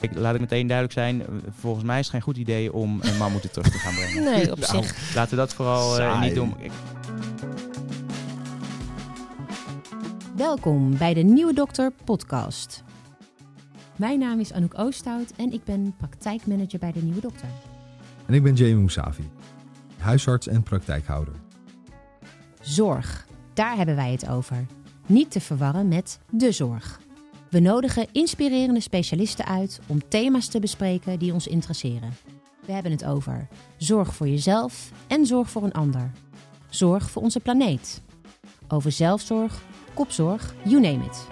Ik, laat ik meteen duidelijk zijn, volgens mij is het geen goed idee om een mammoeten terug te gaan brengen. Nee, op Nou, zich. Laten we dat vooral eh, niet doen. Ik- Welkom bij de Nieuwe Dokter podcast. Mijn naam is Anouk Oosthout en ik ben praktijkmanager bij de Nieuwe Dokter. En ik ben Jamie Mousavi, huisarts en praktijkhouder. Zorg, daar hebben wij het over. Niet te verwarren met de zorg. We nodigen inspirerende specialisten uit om thema's te bespreken die ons interesseren. We hebben het over zorg voor jezelf en zorg voor een ander. Zorg voor onze planeet. Over zelfzorg, kopzorg, you name it.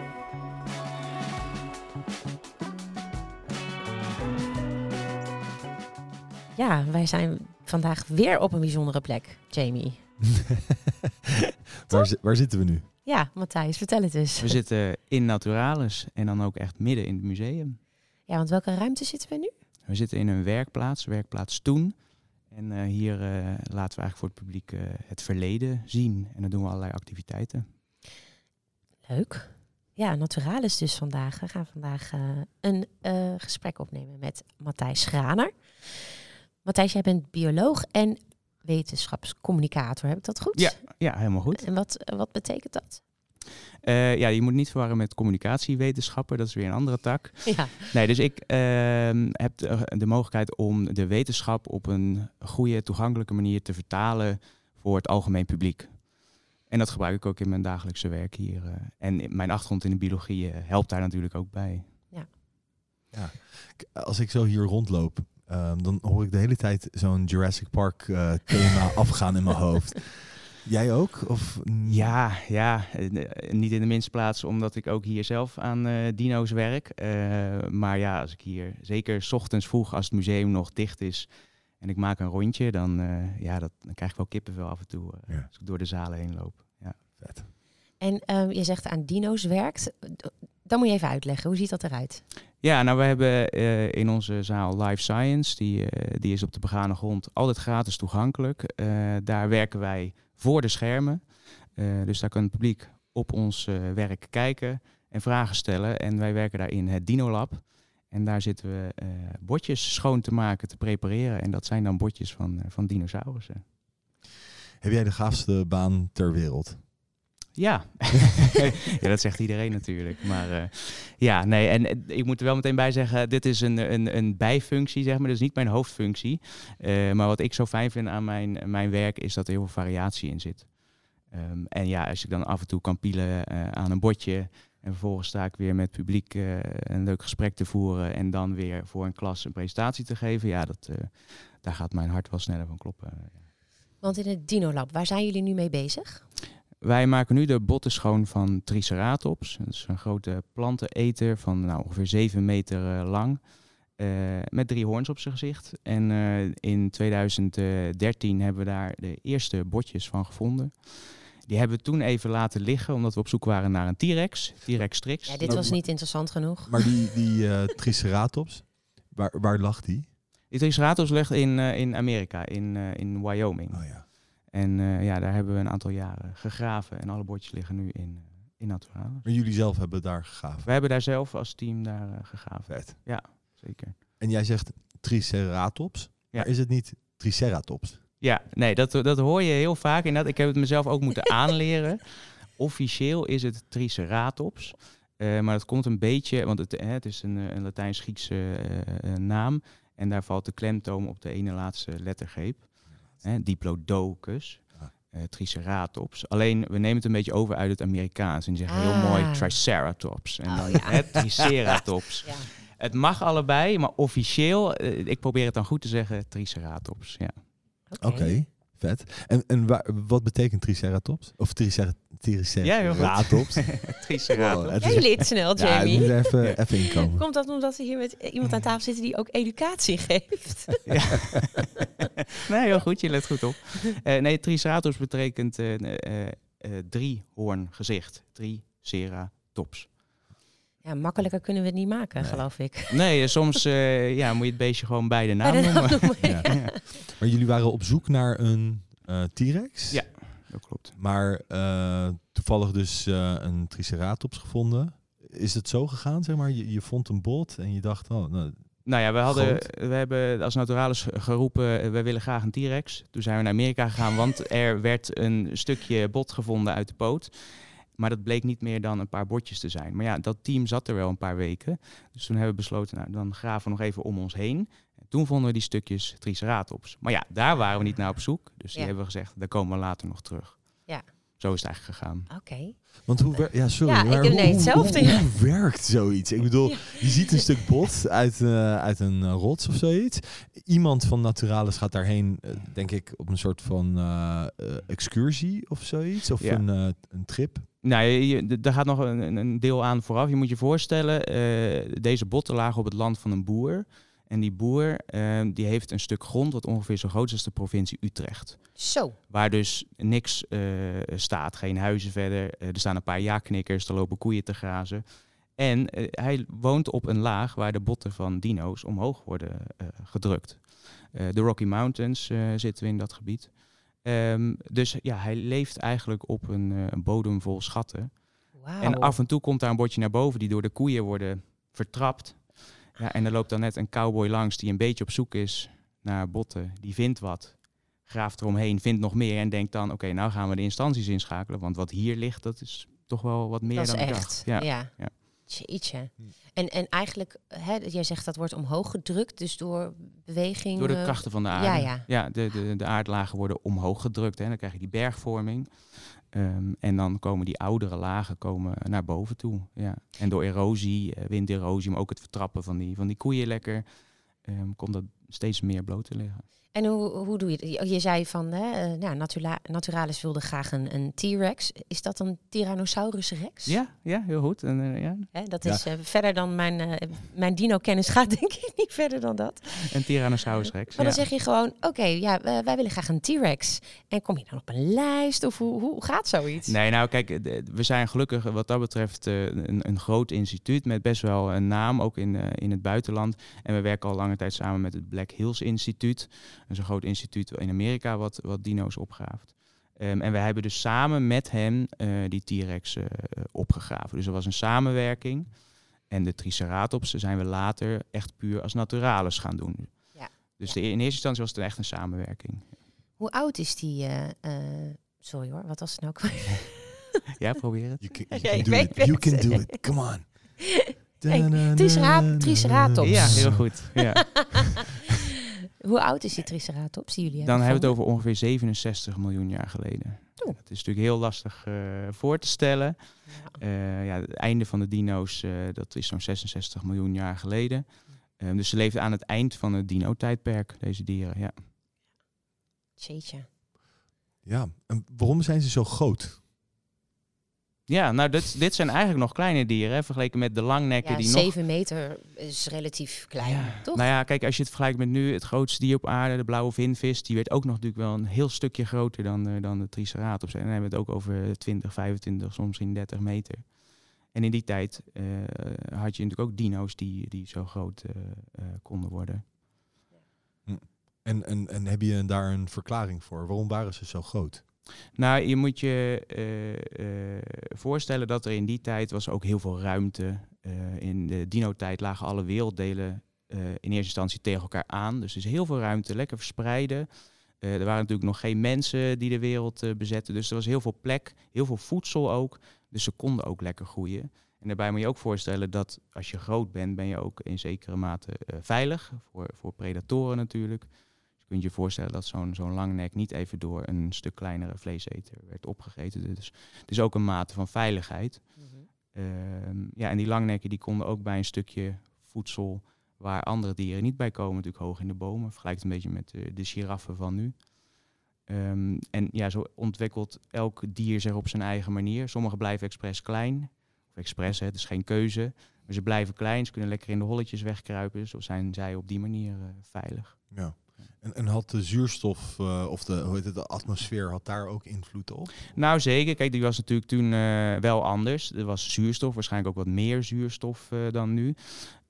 Ja, wij zijn vandaag weer op een bijzondere plek, Jamie. waar, waar zitten we nu? Ja, Matthijs, vertel het eens. We zitten in Naturalis en dan ook echt midden in het museum. Ja, want welke ruimte zitten we nu? We zitten in een werkplaats, werkplaats Toen. En eh, hier eh, laten we eigenlijk voor het publiek eh, het verleden zien. En dan doen we allerlei activiteiten. Leuk. Ja, Naturalis dus vandaag. We gaan vandaag een eh, gesprek opnemen met Matthijs Schraner. Matthijs, jij bent bioloog en wetenschapscommunicator. Heb ik dat goed? Ja. Ja, helemaal goed. En wat, eh, wat betekent dat? Eh, ja, je moet niet verwarren met communicatiewetenschapper. Dat is weer een andere tak. Ja, Nee, dus ik ehm, heb de, de mogelijkheid om de wetenschap op een goede, toegankelijke manier te vertalen voor het algemeen publiek. En dat gebruik ik ook in mijn dagelijkse werk hier. eh. en mijn achtergrond in de biologie helpt daar natuurlijk ook bij. K- Als ik zo hier rondloop, ehm, dan hoor ik de hele tijd zo'n Jurassic Park eh, thema afgaan in mijn hoofd. Jij ook? Of, Ja, ja, eh, eh, niet in de minste plaats omdat ik ook hier zelf aan eh, dino's werk. Eh, maar ja, als ik hier, zeker 's ochtends vroeg als het museum nog dicht is en ik maak een rondje, dan, eh, ja, dat, dan krijg ik wel kippenvel af en toe eh, Ja. als ik door de zalen heen loop. Ja. Vet. en ehm, je zegt aan dino's werkt. Dan moet je even uitleggen. Hoe ziet dat eruit? Ja, nou we hebben eh, in onze zaal Life Science, die, eh, die is op de begane grond altijd gratis toegankelijk. Eh, daar werken wij voor de schermen. Eh, dus daar kan het publiek op ons werk kijken en vragen stellen. En wij werken daar in het Dinolab. En daar zitten we eh, botjes schoon te maken, te prepareren. En dat zijn dan botjes van, van dinosaurussen. Heb jij de gaafste baan ter wereld? Ja. ja, dat zegt iedereen natuurlijk. Maar eh, ja, nee, en eh, ik moet er wel meteen bij zeggen, dit is een, een, een bijfunctie, zeg maar. Dus niet mijn hoofdfunctie. Eh, maar wat ik zo fijn vind aan mijn, mijn werk, is dat er heel veel variatie in zit. Ehm, en ja, als ik dan af en toe kan pielen aan een botje... en vervolgens sta ik weer met het publiek een leuk gesprek te voeren... en dan weer voor een klas een presentatie te geven... ja, dat, daar gaat mijn hart wel sneller van kloppen. Want in het Dinolab, waar zijn jullie nu mee bezig? Wij maken nu de botten schoon van Triceratops. Dat is een grote planteneter van nou, ongeveer 7 meter eh, lang. eh, met drie hoorns op zijn gezicht. En eh, in 2013 hebben we daar de eerste botjes van gevonden. Die hebben we toen even laten liggen, omdat we op zoek waren naar een T-Rex. T-Rex Trix. Ja, dit was niet interessant genoeg. Maar die, die eh, Triceratops, waar, waar lag die? Die Triceratops ligt in, eh, in Amerika, in, eh, in Wyoming. Oh ja. En eh, ja, daar hebben we een aantal jaren gegraven. En alle botjes liggen nu in, uh, in Naturalis. Maar jullie zelf hebben daar gegaven. We hebben daar zelf als team daar eh, gegraven. Vet. Zeker. En jij zegt Triceratops, Ja. maar is het niet Triceratops? Ja, nee, dat, dat hoor je heel vaak. Inderdaad, ik heb het mezelf ook moeten aanleren. Officieel is het Triceratops. Eh, maar dat komt een beetje, want het, hè, het is een, eh, een Latijns-Griekse eh, eh, naam. En daar valt de klemtoon op de ene laatste lettergreep. Hè, diplodocus. Ah. eh, triceratops. Alleen, we nemen het een beetje over uit het Amerikaans. En die zeggen Ah. heel mooi Triceratops. En Oh, dan ja. Triceratops. Ja. Het mag allebei, maar officieel, eh, ik probeer het dan goed te zeggen, Triceratops. Ja. Oké, vet. En, en waar, wat betekent Triceratops? Of tricer, Ja, heel goed. Triceratops? Triceratops. Wow, het Jij leert snel, Ja, het Jamie. moet even, even inkomen. Komt dat omdat we hier met iemand aan tafel zitten die ook educatie geeft? Ja. nee, heel goed, je let goed op. Eh, nee, Triceratops betekent eh eh, eh, driehoorn gezicht. Triceratops. Ja, makkelijker kunnen we het niet maken, Nee. geloof ik. Nee, eh, soms eh, ja, moet je het beestje gewoon bij de naam Bij de naam noemen. noemen, Ja. ja. Ja. Maar jullie waren op zoek naar een eh, T-Rex? Ja. We dat klopt. Maar eh, toevallig dus eh, een triceratops gevonden. Is het zo gegaan, zeg maar? Je, je vond een bot en je dacht, oh, nou, Nou ja, we, hadden, we hebben als Naturalis geroepen, wij willen graag een T-Rex. Toen zijn we naar Amerika gegaan, want er werd een stukje bot gevonden uit de poot. Maar dat bleek niet meer dan een paar botjes te zijn. Maar ja, dat team zat er wel een paar weken. Dus toen hebben we besloten, nou, dan graven we nog even om ons heen. En toen vonden we die stukjes Triceratops. Maar ja, daar waren we niet naar op zoek. Dus die Ja. hebben we gezegd, daar komen we later nog terug. Zo is het eigenlijk gegaan. Oké. Want hoe Ja, sorry. Ja, ik maar nee, hetzelfde, Hoe, werkt zoiets? Ik bedoel, Ja. je ziet een stuk bot uit, eh, uit een eh, rots of zoiets. Iemand van Naturalis gaat daarheen, eh, denk ik, op een soort van excursie of zoiets. Of Ja. een, eh, een trip. Nou, je, daar gaat nog een, een- een deel aan vooraf. Je moet je voorstellen, eh, deze botten lagen op het land van een boer. En die boer eh, die heeft een stuk grond wat ongeveer zo groot is als de provincie Utrecht. Zo. Waar dus niks eh, staat, geen huizen verder. Eh, er staan een paar ja-knikkers, er lopen koeien te grazen. En hij woont op een laag waar de botten van dino's omhoog worden gedrukt. De Rocky Mountains zitten we in dat gebied. Ehm, dus ja, hij leeft eigenlijk op een, een bodem vol schatten. Wauw. En af en toe komt daar een botje naar boven die door de koeien worden vertrapt. Ja, en er loopt dan net een cowboy langs die een beetje op zoek is naar botten. Die vindt wat, graaft eromheen, vindt nog meer en denkt dan... oké, nou gaan we de instanties inschakelen, want wat hier ligt, dat is toch wel wat meer dat is dan ik echt. dacht. Ja. Ja. ja. Jeetje. Hm. En, en eigenlijk, hè, jij zegt dat wordt omhoog gedrukt, dus door beweging. Door de eh, krachten van de aarde. ja, ja. de, de, de aardlagen worden omhoog gedrukt. Hè. Dan krijg je die bergvorming. Ehm, en dan komen die oudere lagen komen naar boven toe. Ja. En door erosie, eh, winderosie, maar ook het vertrappen van die, van die koeien lekker... ehm, komt dat steeds meer bloot te liggen. En hoe, hoe doe je het? Je- zei van, hè, eh, nou, Natura Naturalis wilde graag een, een T-Rex. Is dat een Tyrannosaurus Rex? Ja, ja heel goed. En, eh, ja. Hè, dat Ja. is eh, verder dan mijn, eh, mijn dino-kennis gaat, denk ik niet verder dan dat. en Tyrannosaurus rex. Maar dan ja. zeg je gewoon, oké, ja, wij, wij willen graag een T-Rex. En kom je dan op een lijst? Of hoe, hoe gaat zoiets? Nee, nou kijk, we zijn gelukkig wat dat betreft een, een groot instituut met best wel een naam, ook in, in het buitenland. En we werken al lange tijd samen met het Black Hills Instituut. Dat is een groot instituut in Amerika wat, wat dino's opgraaft. Ehm, en we hebben dus samen met hem eh, die T-Rex eh, eh, opgegraven. Dus dat was een samenwerking. En de Triceratops zijn we later echt puur als naturalis gaan doen. Ja. Dus Ja. De, in eerste instantie was het echt een samenwerking. Hoe oud is die... eh, eh, sorry hoor, wat was het nou? Ja, probeer het. You can, you do it. You can do it. Come on. Tricera- Triceratops. Ja, heel goed. Ja. Hoe oud is die Triceratops die jullie Dan hebben we het over ongeveer 67 miljoen jaar geleden. Oeh. Dat is natuurlijk heel lastig eh, voor te stellen. Ja. Eh, ja, het einde van de dino's, eh, dat is zo'n 66 miljoen jaar geleden. Eh, dus ze leefden aan het eind van het dino-tijdperk, deze dieren. Ja. Jeetje. Ja, en waarom zijn ze zo groot? Ja, nou, dit, dit zijn eigenlijk nog kleine dieren, hè, vergeleken met de langnekken Ja, die nog... 7 meter is relatief klein, Ja. toch? Nou ja, kijk, als je het vergelijkt met nu, het grootste dier op aarde, de blauwe vinvis, die werd ook nog natuurlijk wel een heel stukje groter dan, eh, dan de Triceratops. En dan hebben we het ook over 20, 25, soms misschien 30 meter. En in die tijd eh, had je natuurlijk ook dino's die, die zo groot eh, eh, konden worden. En, en, en heb je daar een verklaring voor? Waarom waren ze zo groot? Nou, je moet je eh, eh, voorstellen dat er in die tijd was ook heel veel ruimte. Eh, in de dino-tijd lagen alle werelddelen in eerste instantie tegen elkaar aan. Dus er is heel veel ruimte, lekker verspreiden. Er waren natuurlijk nog geen mensen die de wereld bezetten. Dus er was heel veel plek, heel veel voedsel ook. Dus ze konden ook lekker groeien. En daarbij moet je ook voorstellen dat als je groot bent, ben je ook in zekere mate veilig. Voor, voor predatoren natuurlijk. Je kunt je voorstellen dat zo'n zo'n langnek niet even door een stuk kleinere vleeseter werd opgegeten. Dus het is ook een mate van veiligheid. Mhm. Ehm, ja, en die langnekken die konden ook bij een stukje voedsel waar andere dieren niet bij komen, natuurlijk hoog in de bomen. Vergelijkt een beetje met de, de giraffen van nu. Ehm, en ja, zo ontwikkelt elk dier zich op zijn eigen manier. Sommige blijven expres klein. Of expres, hè, het is geen keuze. Maar ze blijven klein, ze kunnen lekker in de holletjes wegkruipen. Zo zijn zij op die manier eh, veilig. Ja. En, en had de zuurstof eh, of de, hoe heet het, de atmosfeer had daar ook invloed op? Nou, zeker. Kijk, die was natuurlijk toen eh, wel anders. Er was zuurstof, waarschijnlijk ook wat meer zuurstof eh, dan nu.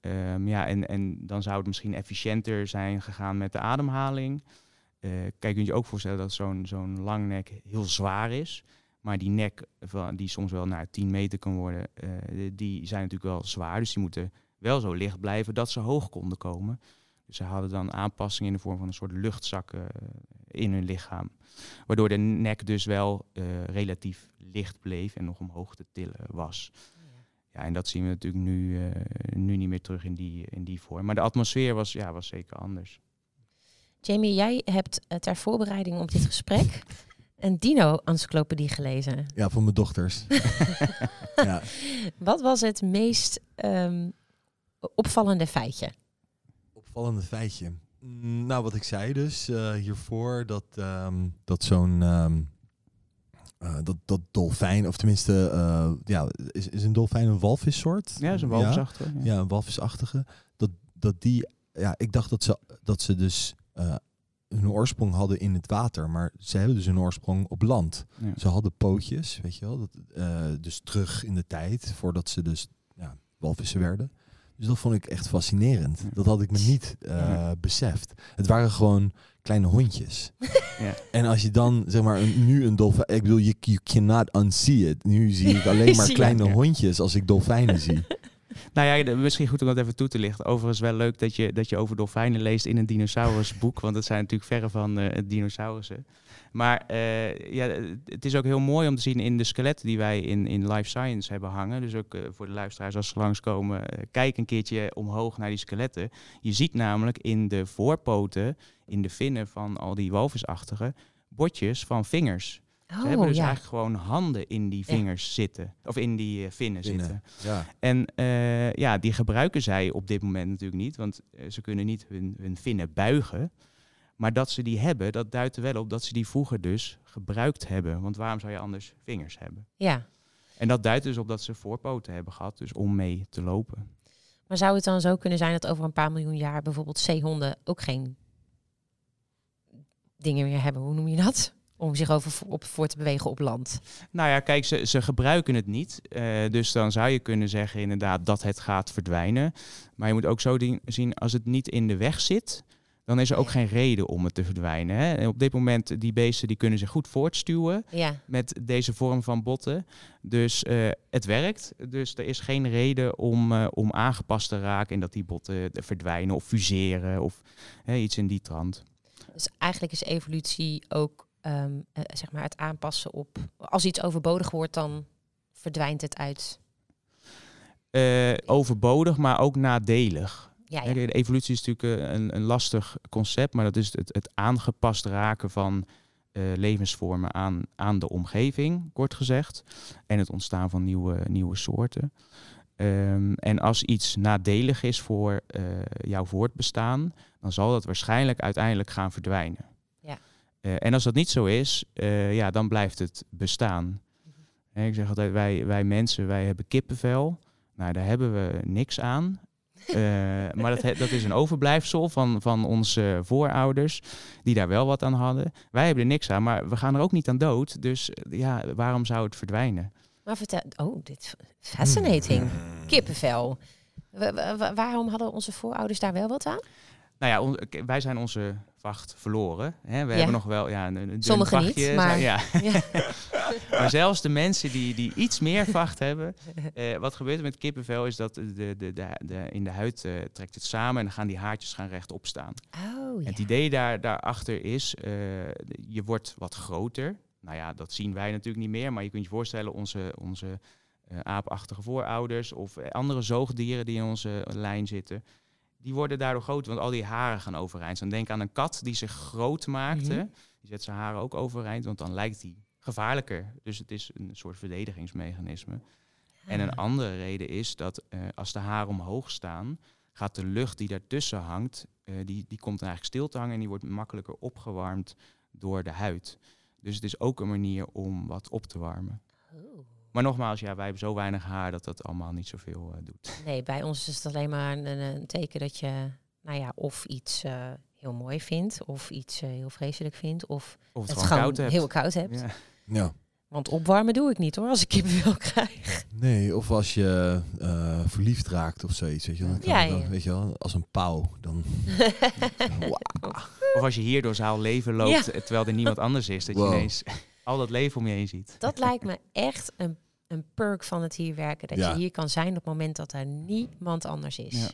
Ehm, ja, en, en dan zou het misschien efficiënter zijn gegaan met de ademhaling. kijk, je kunt je ook voorstellen dat zo'n zo'n lang nek heel zwaar is. Maar die nek, van, die soms wel naar 10 meter kan worden, die zijn natuurlijk wel zwaar. Dus die moeten wel zo licht blijven dat ze hoog konden komen. Dus ze hadden dan aanpassingen in de vorm van een soort luchtzakken in hun lichaam. Waardoor de nek dus wel eh, relatief licht bleef en nog omhoog te tillen was. Ja, en dat zien we natuurlijk nu, uh, nu niet meer terug in die, in die vorm. Maar de atmosfeer was, ja, was zeker anders. Jamie, jij hebt uh, ter voorbereiding op dit gesprek een dino-encyclopedie gelezen. Ja, voor mijn dochters. ja. Wat was het meest um, opvallende feitje? Opvallende feitje. Mm, nou, wat ik zei dus uh, hiervoor, dat, um, dat zo'n um, uh, dat, dat dolfijn, of tenminste, uh, ja, is, is een dolfijn een walvissoort? Ja, is een walvisachtige. Ja, ja een walvisachtige. Dat, dat die, ja, ik dacht dat ze, dat ze dus hun oorsprong hadden in het water, maar ze hebben dus hun oorsprong op land. Ja. Ze hadden pootjes, weet je wel, dat, dus terug in de tijd, voordat ze dus ja, walvissen werden. Dus dat vond ik echt fascinerend. Dat had ik me niet uh, ja. beseft. Het waren gewoon kleine hondjes. Ja. En als je dan, zeg maar, een, nu een dolfijn... Ik bedoel, je you cannot unsee it. Nu zie ik alleen maar kleine hondjes als ik dolfijnen zie. Nou ja, misschien goed om dat even toe te lichten. Overigens wel leuk dat je, dat je over dolfijnen leest in een dinosaurusboek. Want dat zijn natuurlijk verre van uh, dinosaurussen. Maar uh, ja, het is ook heel mooi om te zien in de skeletten die wij in, in Life Science hebben hangen. Dus ook uh, voor de luisteraars als ze langskomen, kijk een keertje omhoog naar die skeletten. Je ziet namelijk in de voorpoten, in de vinnen van al die walvisachtige, botjes van vingers. Oh, Ze hebben dus ja. eigenlijk gewoon handen in die Ja. vingers zitten. Of in die eh, vinnen, Vinnen. zitten. Ja. En eh, ja, die gebruiken zij op dit moment natuurlijk niet. Want eh, ze kunnen niet hun, hun vinnen buigen. Maar dat ze die hebben, dat duidt er wel op dat ze die vroeger dus gebruikt hebben. Want waarom zou je anders vingers hebben? Ja. En dat duidt dus op dat ze voorpoten hebben gehad, dus om mee te lopen. Maar zou het dan zo kunnen zijn dat over een paar miljoen jaar bijvoorbeeld zeehonden ook geen dingen meer hebben? Hoe noem je dat? Om zich over op, voor te bewegen op land. Nou ja, kijk, ze, ze gebruiken het niet. Eh, dus dan zou je kunnen zeggen inderdaad dat het gaat verdwijnen. Maar je moet ook zo zien, als het niet in de weg zit, dan is er ook geen reden om het te verdwijnen. Hè? En op dit moment, die beesten die kunnen zich goed voortstuwen Ja. met deze vorm van botten. Dus eh, het werkt. Dus er is geen reden om, eh, om aangepast te raken en dat die botten verdwijnen of fuseren of iets in die trant. Dus eigenlijk is evolutie ook ehm, eh, zeg maar het aanpassen op. Als iets overbodig wordt, dan verdwijnt het uit. Eh, overbodig, maar ook nadelig. Ja. De evolutie is natuurlijk eh, een, een lastig concept, maar dat is het, het aangepast raken van levensvormen aan, aan de omgeving, kort gezegd. En het ontstaan van nieuwe, nieuwe soorten. Ehm, en als iets nadelig is voor jouw voortbestaan, dan zal dat waarschijnlijk uiteindelijk gaan verdwijnen. Eh, en als dat niet zo is, eh, ja, dan blijft het bestaan. Hè, ik zeg altijd, wij, wij mensen, wij hebben kippenvel. Nou, daar hebben we niks aan. Eh, maar dat, he- dat is een overblijfsel van, van onze voorouders, die daar wel wat aan hadden. Wij hebben er niks aan, maar we gaan er ook niet aan dood. Dus eh, ja, waarom zou het verdwijnen? Maar vertel. Oh, dit fascinating. Kippenvel. Wa- wa- wa- waarom hadden onze voorouders daar wel wat aan? Nou ja, on- wij zijn onze vacht verloren. Hè? We Ja. hebben nog wel ja, een, een dun Sommigen niet, vachtje, maar- zo- Ja. Ja. maar zelfs de mensen die, die iets meer vacht hebben. eh, wat gebeurt er met kippenvel is dat de, de, de, de, in de huid eh, trekt het samen en dan gaan die haartjes gaan rechtop staan. Oh, ja. Het idee daar, daarachter is, eh, je wordt wat groter. Nou ja, dat zien wij natuurlijk niet meer, maar je kunt je voorstellen, onze, onze eh, aapachtige voorouders of andere zoogdieren die in onze lijn zitten, die worden daardoor groter, want al die haren gaan overeind. staan. denk aan een kat die zich groot maakte, Mhm. die zet zijn haren ook overeind, want dan lijkt die gevaarlijker. Dus het is een soort verdedigingsmechanisme. En een andere reden is dat eh, als de haren omhoog staan, gaat de lucht die daartussen hangt, eh, die, die komt dan eigenlijk stil te hangen en die wordt makkelijker opgewarmd door de huid. Dus het is ook een manier om wat op te warmen. Oh. Maar nogmaals, ja, wij hebben zo weinig haar dat dat allemaal niet zoveel eh, doet. Nee, bij ons is het alleen maar een, een teken dat je, nou ja, of iets eh, heel mooi vindt, of iets eh, heel vreselijk vindt, of Of het, het gewoon gewoon koud hebt. heel koud hebt. Ja. Ja. Want opwarmen doe ik niet hoor, als ik kippenvel krijg. Nee, of als je eh, verliefd raakt of zoiets, weet je wel. Dan kan Ja, dan, ja. Weet je wel, als een pauw. Dan. Of als je hier door zaal leven loopt, terwijl er niemand anders is. Dat je ineens al dat leven om je heen ziet. Dat lijkt me echt een, een perk van het hier werken. Dat je hier kan zijn op het moment dat er niemand anders is. Ja.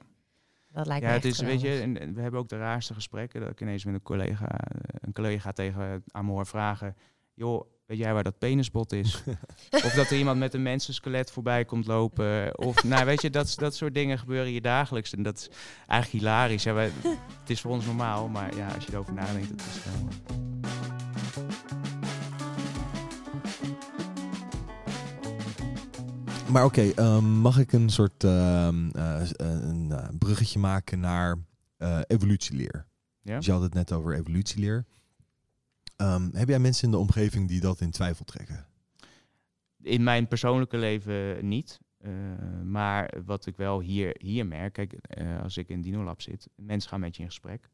Dat lijkt ja, me het is, weet je, en we hebben ook de raarste gesprekken. Dat ik ineens met een collega, een collega tegen Amor vragen. Joh, weet jij waar dat penisbot is? of dat er iemand met een mensenskelet voorbij komt lopen. Of nou, weet je, dat, dat soort dingen gebeuren hier dagelijks. En dat is eigenlijk hilarisch. Ja, het is voor ons normaal, maar ja, als je erover nadenkt, het is wel... Maar oké, ehm, mag ik een soort ehm, eh, een uh, bruggetje maken naar uh, evolutieleer? Ja? Dus je had het net over evolutieleer. Um, heb jij mensen in de omgeving die dat in twijfel trekken? In mijn persoonlijke leven niet. maar wat ik wel hier, hier merk, kijk, als ik in Dinolab zit, mensen gaan met je in gesprek.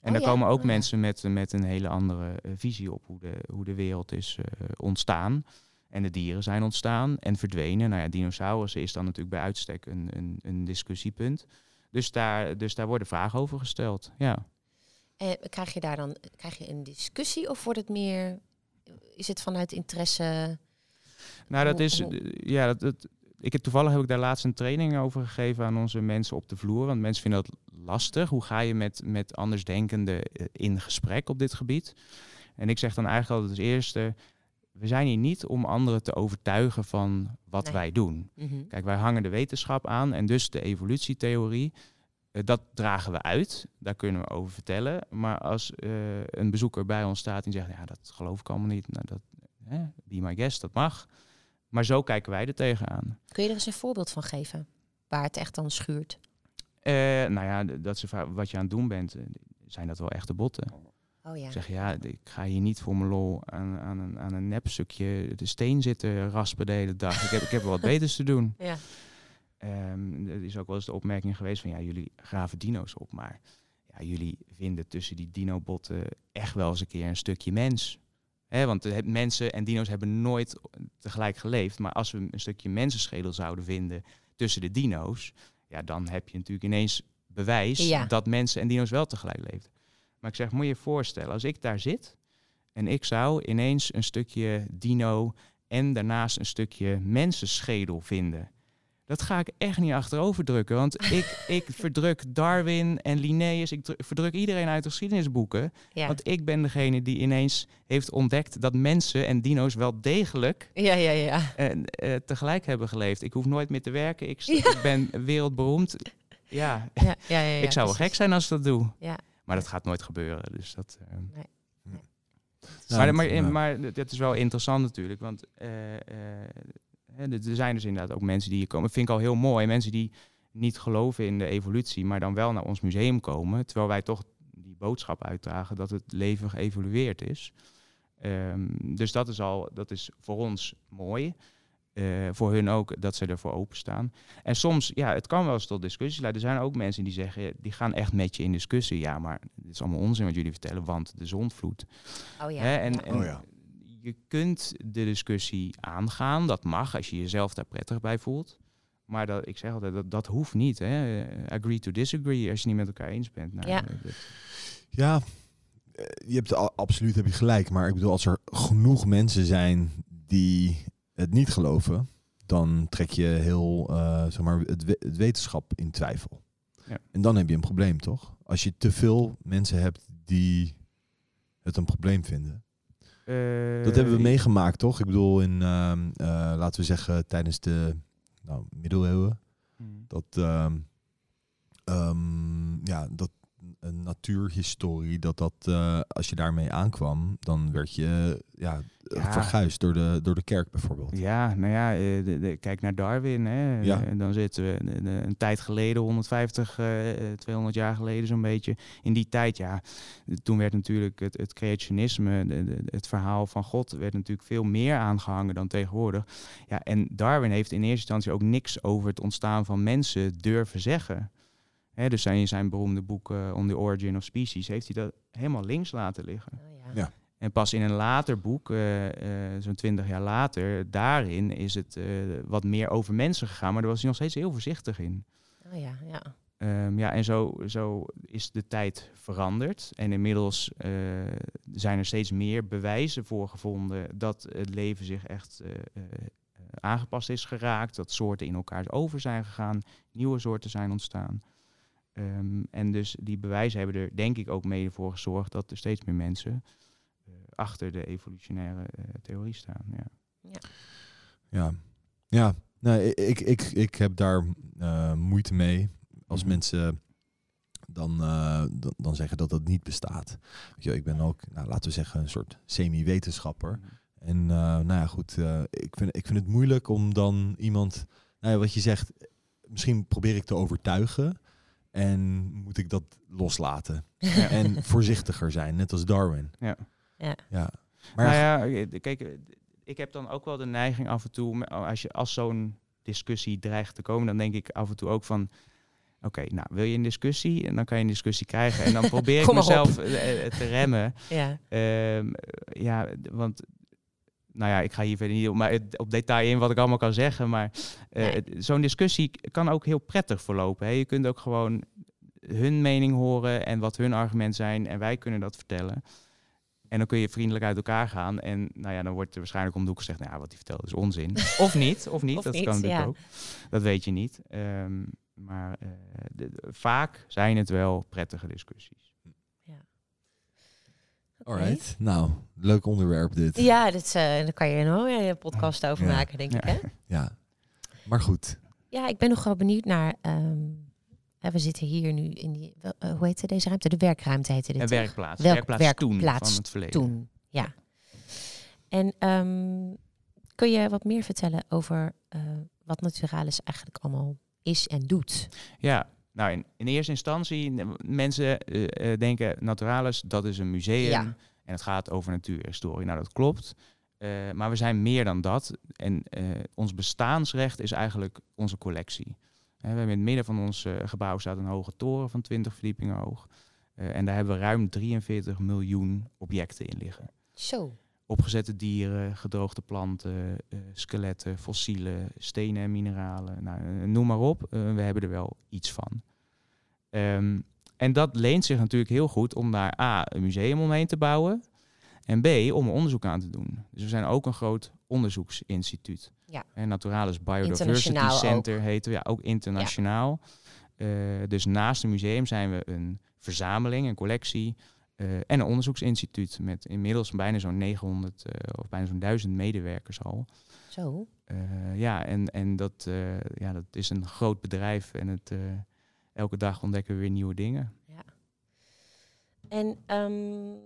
En oh, daar komen ook oh, mensen met, met een hele andere visie op hoe de, hoe de wereld is ontstaan. En de dieren zijn ontstaan en verdwenen. Nou ja, dinosaurussen is dan natuurlijk bij uitstek een, een, een discussiepunt. Dus daar, dus daar worden vragen over gesteld. Ja. En krijg je daar dan krijg je een discussie of wordt het meer, is het vanuit interesse? Nou, dat is, ja, dat, dat, ik heb, toevallig heb ik daar laatst een training over gegeven aan onze mensen op de vloer. Want mensen vinden dat lastig. Hoe ga je met, met andersdenkenden eh, in gesprek op dit gebied? En ik zeg dan eigenlijk altijd als eerste, we zijn hier niet om anderen te overtuigen van wat wij doen. Mhm. Kijk, wij hangen de wetenschap aan en dus de evolutietheorie. Uh, dat dragen we uit, daar kunnen we over vertellen. Maar als uh, een bezoeker bij ons staat en zegt, ja, dat geloof ik allemaal niet. Nou, dat, hè, be my guest, dat mag. Maar zo kijken wij er tegenaan. Kun je er eens een voorbeeld van geven, waar het echt dan schuurt? Uh, nou ja, dat ze wat je aan het doen bent, zijn dat wel echte botten. Oh ja. Ik zeg ja, ik ga hier niet voor mijn lol aan, aan, een, aan een nepstukje de steen zitten raspen de hele dag. ik, heb, ik heb wel wat beters te doen. Ja. Um, er is ook wel eens de opmerking geweest van ja, jullie graven dino's op, maar ja, jullie vinden tussen die dinobotten echt wel eens een keer een stukje mens. He, want de, mensen en dino's hebben nooit tegelijk geleefd. Maar als we een stukje mensenschedel zouden vinden tussen de dino's, ja, dan heb je natuurlijk ineens bewijs dat mensen en dino's wel tegelijk leefden. Maar ik zeg, moet je je voorstellen, als ik daar zit en ik zou ineens een stukje dino en daarnaast een stukje mensenschedel vinden. Dat ga ik echt niet achterover drukken. Want ik, ik verdruk Darwin en Linnaeus. Ik verdruk iedereen uit de geschiedenisboeken. Want ik ben degene die ineens heeft ontdekt dat mensen en dino's wel degelijk ja, ja, ja. Uh, tegelijk hebben geleefd. Ik hoef nooit meer te werken. Ik, ik ben wereldberoemd. Ja, ja, ja, ja, ik zou wel gek zijn als ik dat doe. Ja. Maar dat gaat nooit gebeuren. Dus dat. Uh, nee. nee. Maar, maar, maar, dat is wel interessant natuurlijk. Want uh, er zijn dus inderdaad ook mensen die hier komen. Dat vind ik al heel mooi. Mensen die niet geloven in de evolutie, maar dan wel naar ons museum komen. Terwijl wij toch die boodschap uitdragen dat het leven geëvolueerd is. Um, dus dat is al, dat is voor ons mooi. Uh, voor hun ook dat ze ervoor openstaan. En soms, ja, het kan wel eens tot discussies leiden. Er zijn ook mensen die zeggen, die gaan echt met je in discussie. Ja, maar dit is allemaal onzin wat jullie vertellen, want de zonvloed. Oh ja. Hè? En, en oh ja. je kunt de discussie aangaan. Dat mag als je jezelf daar prettig bij voelt. Maar dat, ik zeg altijd, dat, dat hoeft niet. Hè? Agree to disagree als je niet met elkaar eens bent. Nou, ja. ja, eh, je hebt absoluut heb je gelijk. Maar ik bedoel, als er genoeg mensen zijn die het niet geloven, dan trek je heel uh, zeg maar, het, het, wetenschap in twijfel. Ja. En dan heb je een probleem, toch? Als je te veel mensen hebt die het een probleem vinden. Uh, dat hebben we meegemaakt, toch? Ik bedoel, in, uh, laten we zeggen, tijdens de nou, middeleeuwen. Hmm. Dat, ehm, ehm, ja, dat een natuurhistorie, dat dat, als je daarmee aankwam, dan werd je ja, ja. verguisd door de, door de kerk bijvoorbeeld. Ja, nou ja, eh, de, kijk naar Darwin. Hè. Ja. En dan zitten we een, tijd geleden, 150, uh, 200 jaar geleden zo'n beetje. In die tijd, ja, toen werd natuurlijk het, het creationisme, het verhaal van God, werd natuurlijk veel meer aangehangen dan tegenwoordig. Ja, en Darwin heeft in eerste instantie ook niks over het ontstaan van mensen durven zeggen. Hè, dus zijn, zijn beroemde boek uh, On the Origin of Species heeft hij dat helemaal links laten liggen. Oh, ja. En pas in een later boek, uh, uh, zo'n twintig jaar later, daarin is het uh, wat meer over mensen gegaan. Maar daar was hij nog steeds heel voorzichtig in. Oh ja, ja. Ehm, ja, en zo, zo is de tijd veranderd. En inmiddels zijn er steeds meer bewijzen voor gevonden dat het leven zich echt aangepast is geraakt. Dat soorten in elkaar over zijn gegaan, nieuwe soorten zijn ontstaan. Um, en dus die bewijzen hebben er denk ik ook mede voor gezorgd dat er steeds meer mensen achter de evolutionaire theorie staan. Ja, ja. ja. ja. Nee, ik, ik, ik heb daar moeite mee als mhm. mensen dan, uh, dan, dan, zeggen dat dat niet bestaat. Weet je, ik ben ook, nou, laten we zeggen, een soort semi-wetenschapper. Mhm. En uh, nou ja, goed, uh, ik, vind, ik vind het moeilijk om dan iemand, nou ja, wat je zegt, misschien probeer ik te overtuigen. En moet ik dat loslaten. Ja. En voorzichtiger zijn, net als Darwin. Ja. Ja. ja. Maar nou ja, kijk, ik heb dan ook wel de neiging af en toe, als, je, als zo'n discussie dreigt te komen, dan denk ik af en toe ook van, Oké, nou wil je een discussie? En dan kan je een discussie krijgen. En dan probeer ik mezelf eh, eh, te remmen. Ja. Um, ja, want nou ja, ik ga hier verder niet maar op detail in wat ik allemaal kan zeggen. Maar uh, zo'n discussie kan ook heel prettig verlopen. Hè. Je kunt ook gewoon hun mening horen en wat hun argument zijn. En wij kunnen dat vertellen. En dan kun je vriendelijk uit elkaar gaan. En nou ja, dan wordt er waarschijnlijk om de hoek gezegd, nou ja, wat hij vertelt is onzin. of niet, of niet. dat kan natuurlijk ook. Dat weet je niet. Um, maar uh, de, vaak zijn het wel prettige discussies. Ja. Alright, nou, leuk onderwerp dit. Ja, dit, uh, daar kan je nog een podcast over maken, denk ik. Hè? Ja, maar goed. Ja, ik ben nog wel benieuwd naar... Um, we zitten hier nu in die, uh, hoe heet deze ruimte? De werkruimte heette dit. Een werkplaats. Welk, werkplaats, werkplaats toen van het verleden. Toen, ja. En um, kun je wat meer vertellen over uh, wat Naturalis eigenlijk allemaal is en doet. Ja, nou in, in eerste instantie, mensen uh, denken Naturalis, dat is een museum en het gaat over natuurhistorie. Nou, dat klopt. Uh, maar we zijn meer dan dat. En ons bestaansrecht is eigenlijk onze collectie. We hebben in het midden van ons gebouw staat een hoge toren van 20 verdiepingen hoog. en daar hebben we ruim 43 miljoen objecten in liggen. Zo opgezette dieren, gedroogde planten, uh, skeletten, fossielen, stenen en mineralen. Nou, eh, noem maar op. We hebben er wel iets van. Um, en dat leent zich natuurlijk heel goed om daar A, een museum omheen te bouwen. En B, om er onderzoek aan te doen. Dus we zijn ook een groot onderzoeksinstituut. Ja. En Naturalis Biodiversity Center ook. heten we, ja, ook internationaal. Ja. Uh, dus naast een museum zijn we een verzameling, een collectie uh, en een onderzoeksinstituut met inmiddels bijna zo'n 900 uh, eh, of bijna zo'n 1000 medewerkers al. Zo. Ja, en, en dat, ja, dat is een groot bedrijf en het, elke dag ontdekken we weer nieuwe dingen. Ja. En um,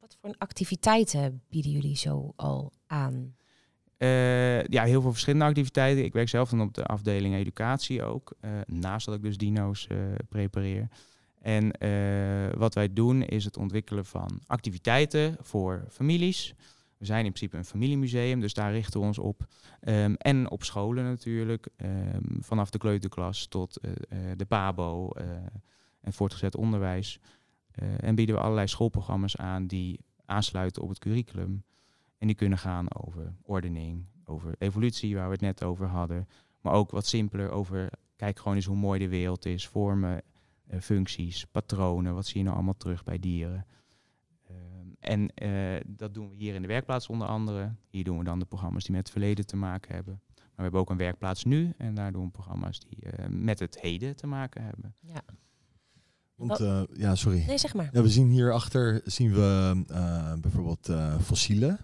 wat voor activiteiten bieden jullie zo al aan? Ja, heel veel verschillende activiteiten. Ik werk zelf dan op de afdeling educatie ook. naast dat ik dus dino's prepareer. En uh, wat wij doen is het ontwikkelen van activiteiten voor families. We zijn in principe een familiemuseum, dus daar richten we ons op. Um, en op scholen natuurlijk, um, vanaf de kleuterklas tot uh, de PABO uh, en voortgezet onderwijs. en bieden we allerlei schoolprogramma's aan die aansluiten op het curriculum. En die kunnen gaan over ordening, over evolutie, waar we het net over hadden. Maar ook wat simpeler over, kijk gewoon eens hoe mooi de wereld is, vormen eh, functies, patronen, wat zie je nou allemaal terug bij dieren. Ehm, en eh, dat doen we hier in de werkplaats onder andere. Hier doen we dan de programma's die met het verleden te maken hebben. Maar we hebben ook een werkplaats nu en daar doen we programma's die uh, met het heden te maken hebben. Ja. Want, uh, ja, sorry. Nee, zeg maar. Ja, we zien hierachter zien we uh, bijvoorbeeld uh, fossielen.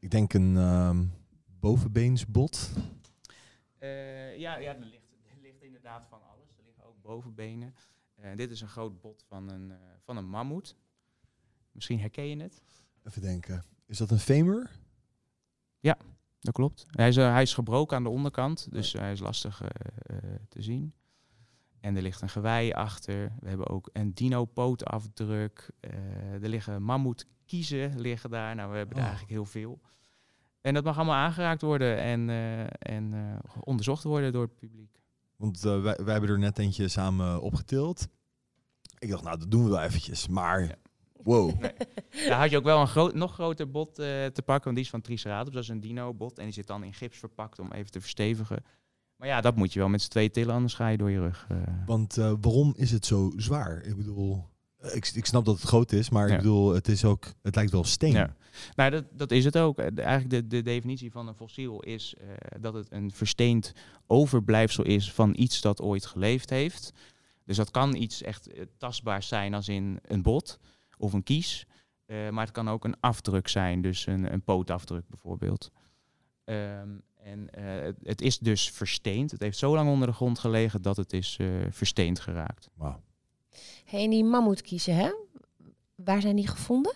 Ik denk een um, bovenbeensbot. ja, ja, er ligt, er ligt inderdaad van alles. Er liggen ook bovenbenen. Uh, dit is een groot bot van een, uh, van een mammoet. Misschien herken je het. Even denken. Is dat een femur? Ja, dat klopt. Hij is, hij is gebroken aan de onderkant, dus hij is lastig te zien. En er ligt een gewei achter. We hebben ook een dino-pootafdruk. er liggen mammoetkiezen liggen daar. Nou, we hebben oh. er eigenlijk heel veel. En dat mag allemaal aangeraakt worden en, en onderzocht worden door het publiek. Want wij, wij hebben er net eentje samen opgetild. Ik dacht, nou, dat doen we wel eventjes. Maar, wow. Nee. Daar had je ook wel een groot, nog groter bot te pakken. Want die is van Triceratops. Dat is een dino-bot. En die zit dan in gips verpakt om even te verstevigen. Maar ja, dat moet je wel met z'n twee tillen, anders ga je door je rug. Uh. Want uh, waarom is het zo zwaar? Ik bedoel, ik, ik snap dat het groot is, maar ik bedoel, het is ook, het lijkt wel steen. Ja. Nou, dat, dat is het ook. Eigenlijk de, de definitie van een fossiel is uh, dat het een versteend overblijfsel is van iets dat ooit geleefd heeft. Dus dat kan iets echt tastbaars zijn als in een bot of een kies. Uh, maar het kan ook een afdruk zijn, dus een, een pootafdruk bijvoorbeeld. Um, en uh, het, het, is dus versteend. Het heeft zo lang onder de grond gelegen dat het is uh, versteend geraakt. Wauw. Hey, en die mammoetkiezen, hè? Waar zijn die gevonden?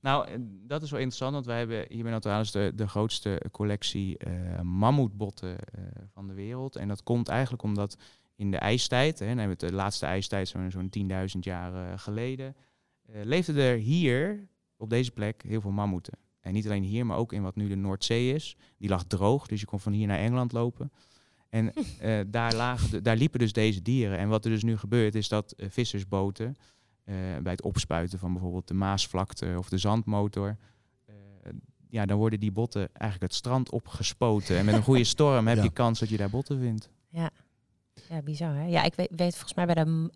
Nou, dat is wel interessant, want wij hebben hier bij Naturalis de, de grootste collectie uh, mammoetbotten van de wereld. En dat komt eigenlijk omdat in de ijstijd, hè, dan hebben we het de laatste ijstijd zo'n zo'n 10.000 jaar geleden, leefden er hier op deze plek heel veel mammoeten. En niet alleen hier, maar ook in wat nu de Noordzee is. Die lag droog, dus je kon van hier naar Engeland lopen. En uh, daar, lagen daar liepen dus deze dieren. En wat er dus nu gebeurt, is dat uh, vissersboten uh, bij het opspuiten van bijvoorbeeld de Maasvlakte of de zandmotor, ja, dan worden die botten eigenlijk het strand opgespoten. En met een goede storm heb je kans dat je daar botten vindt. Ja. Ja, bizar hè? Ja, ik weet, weet volgens mij bij de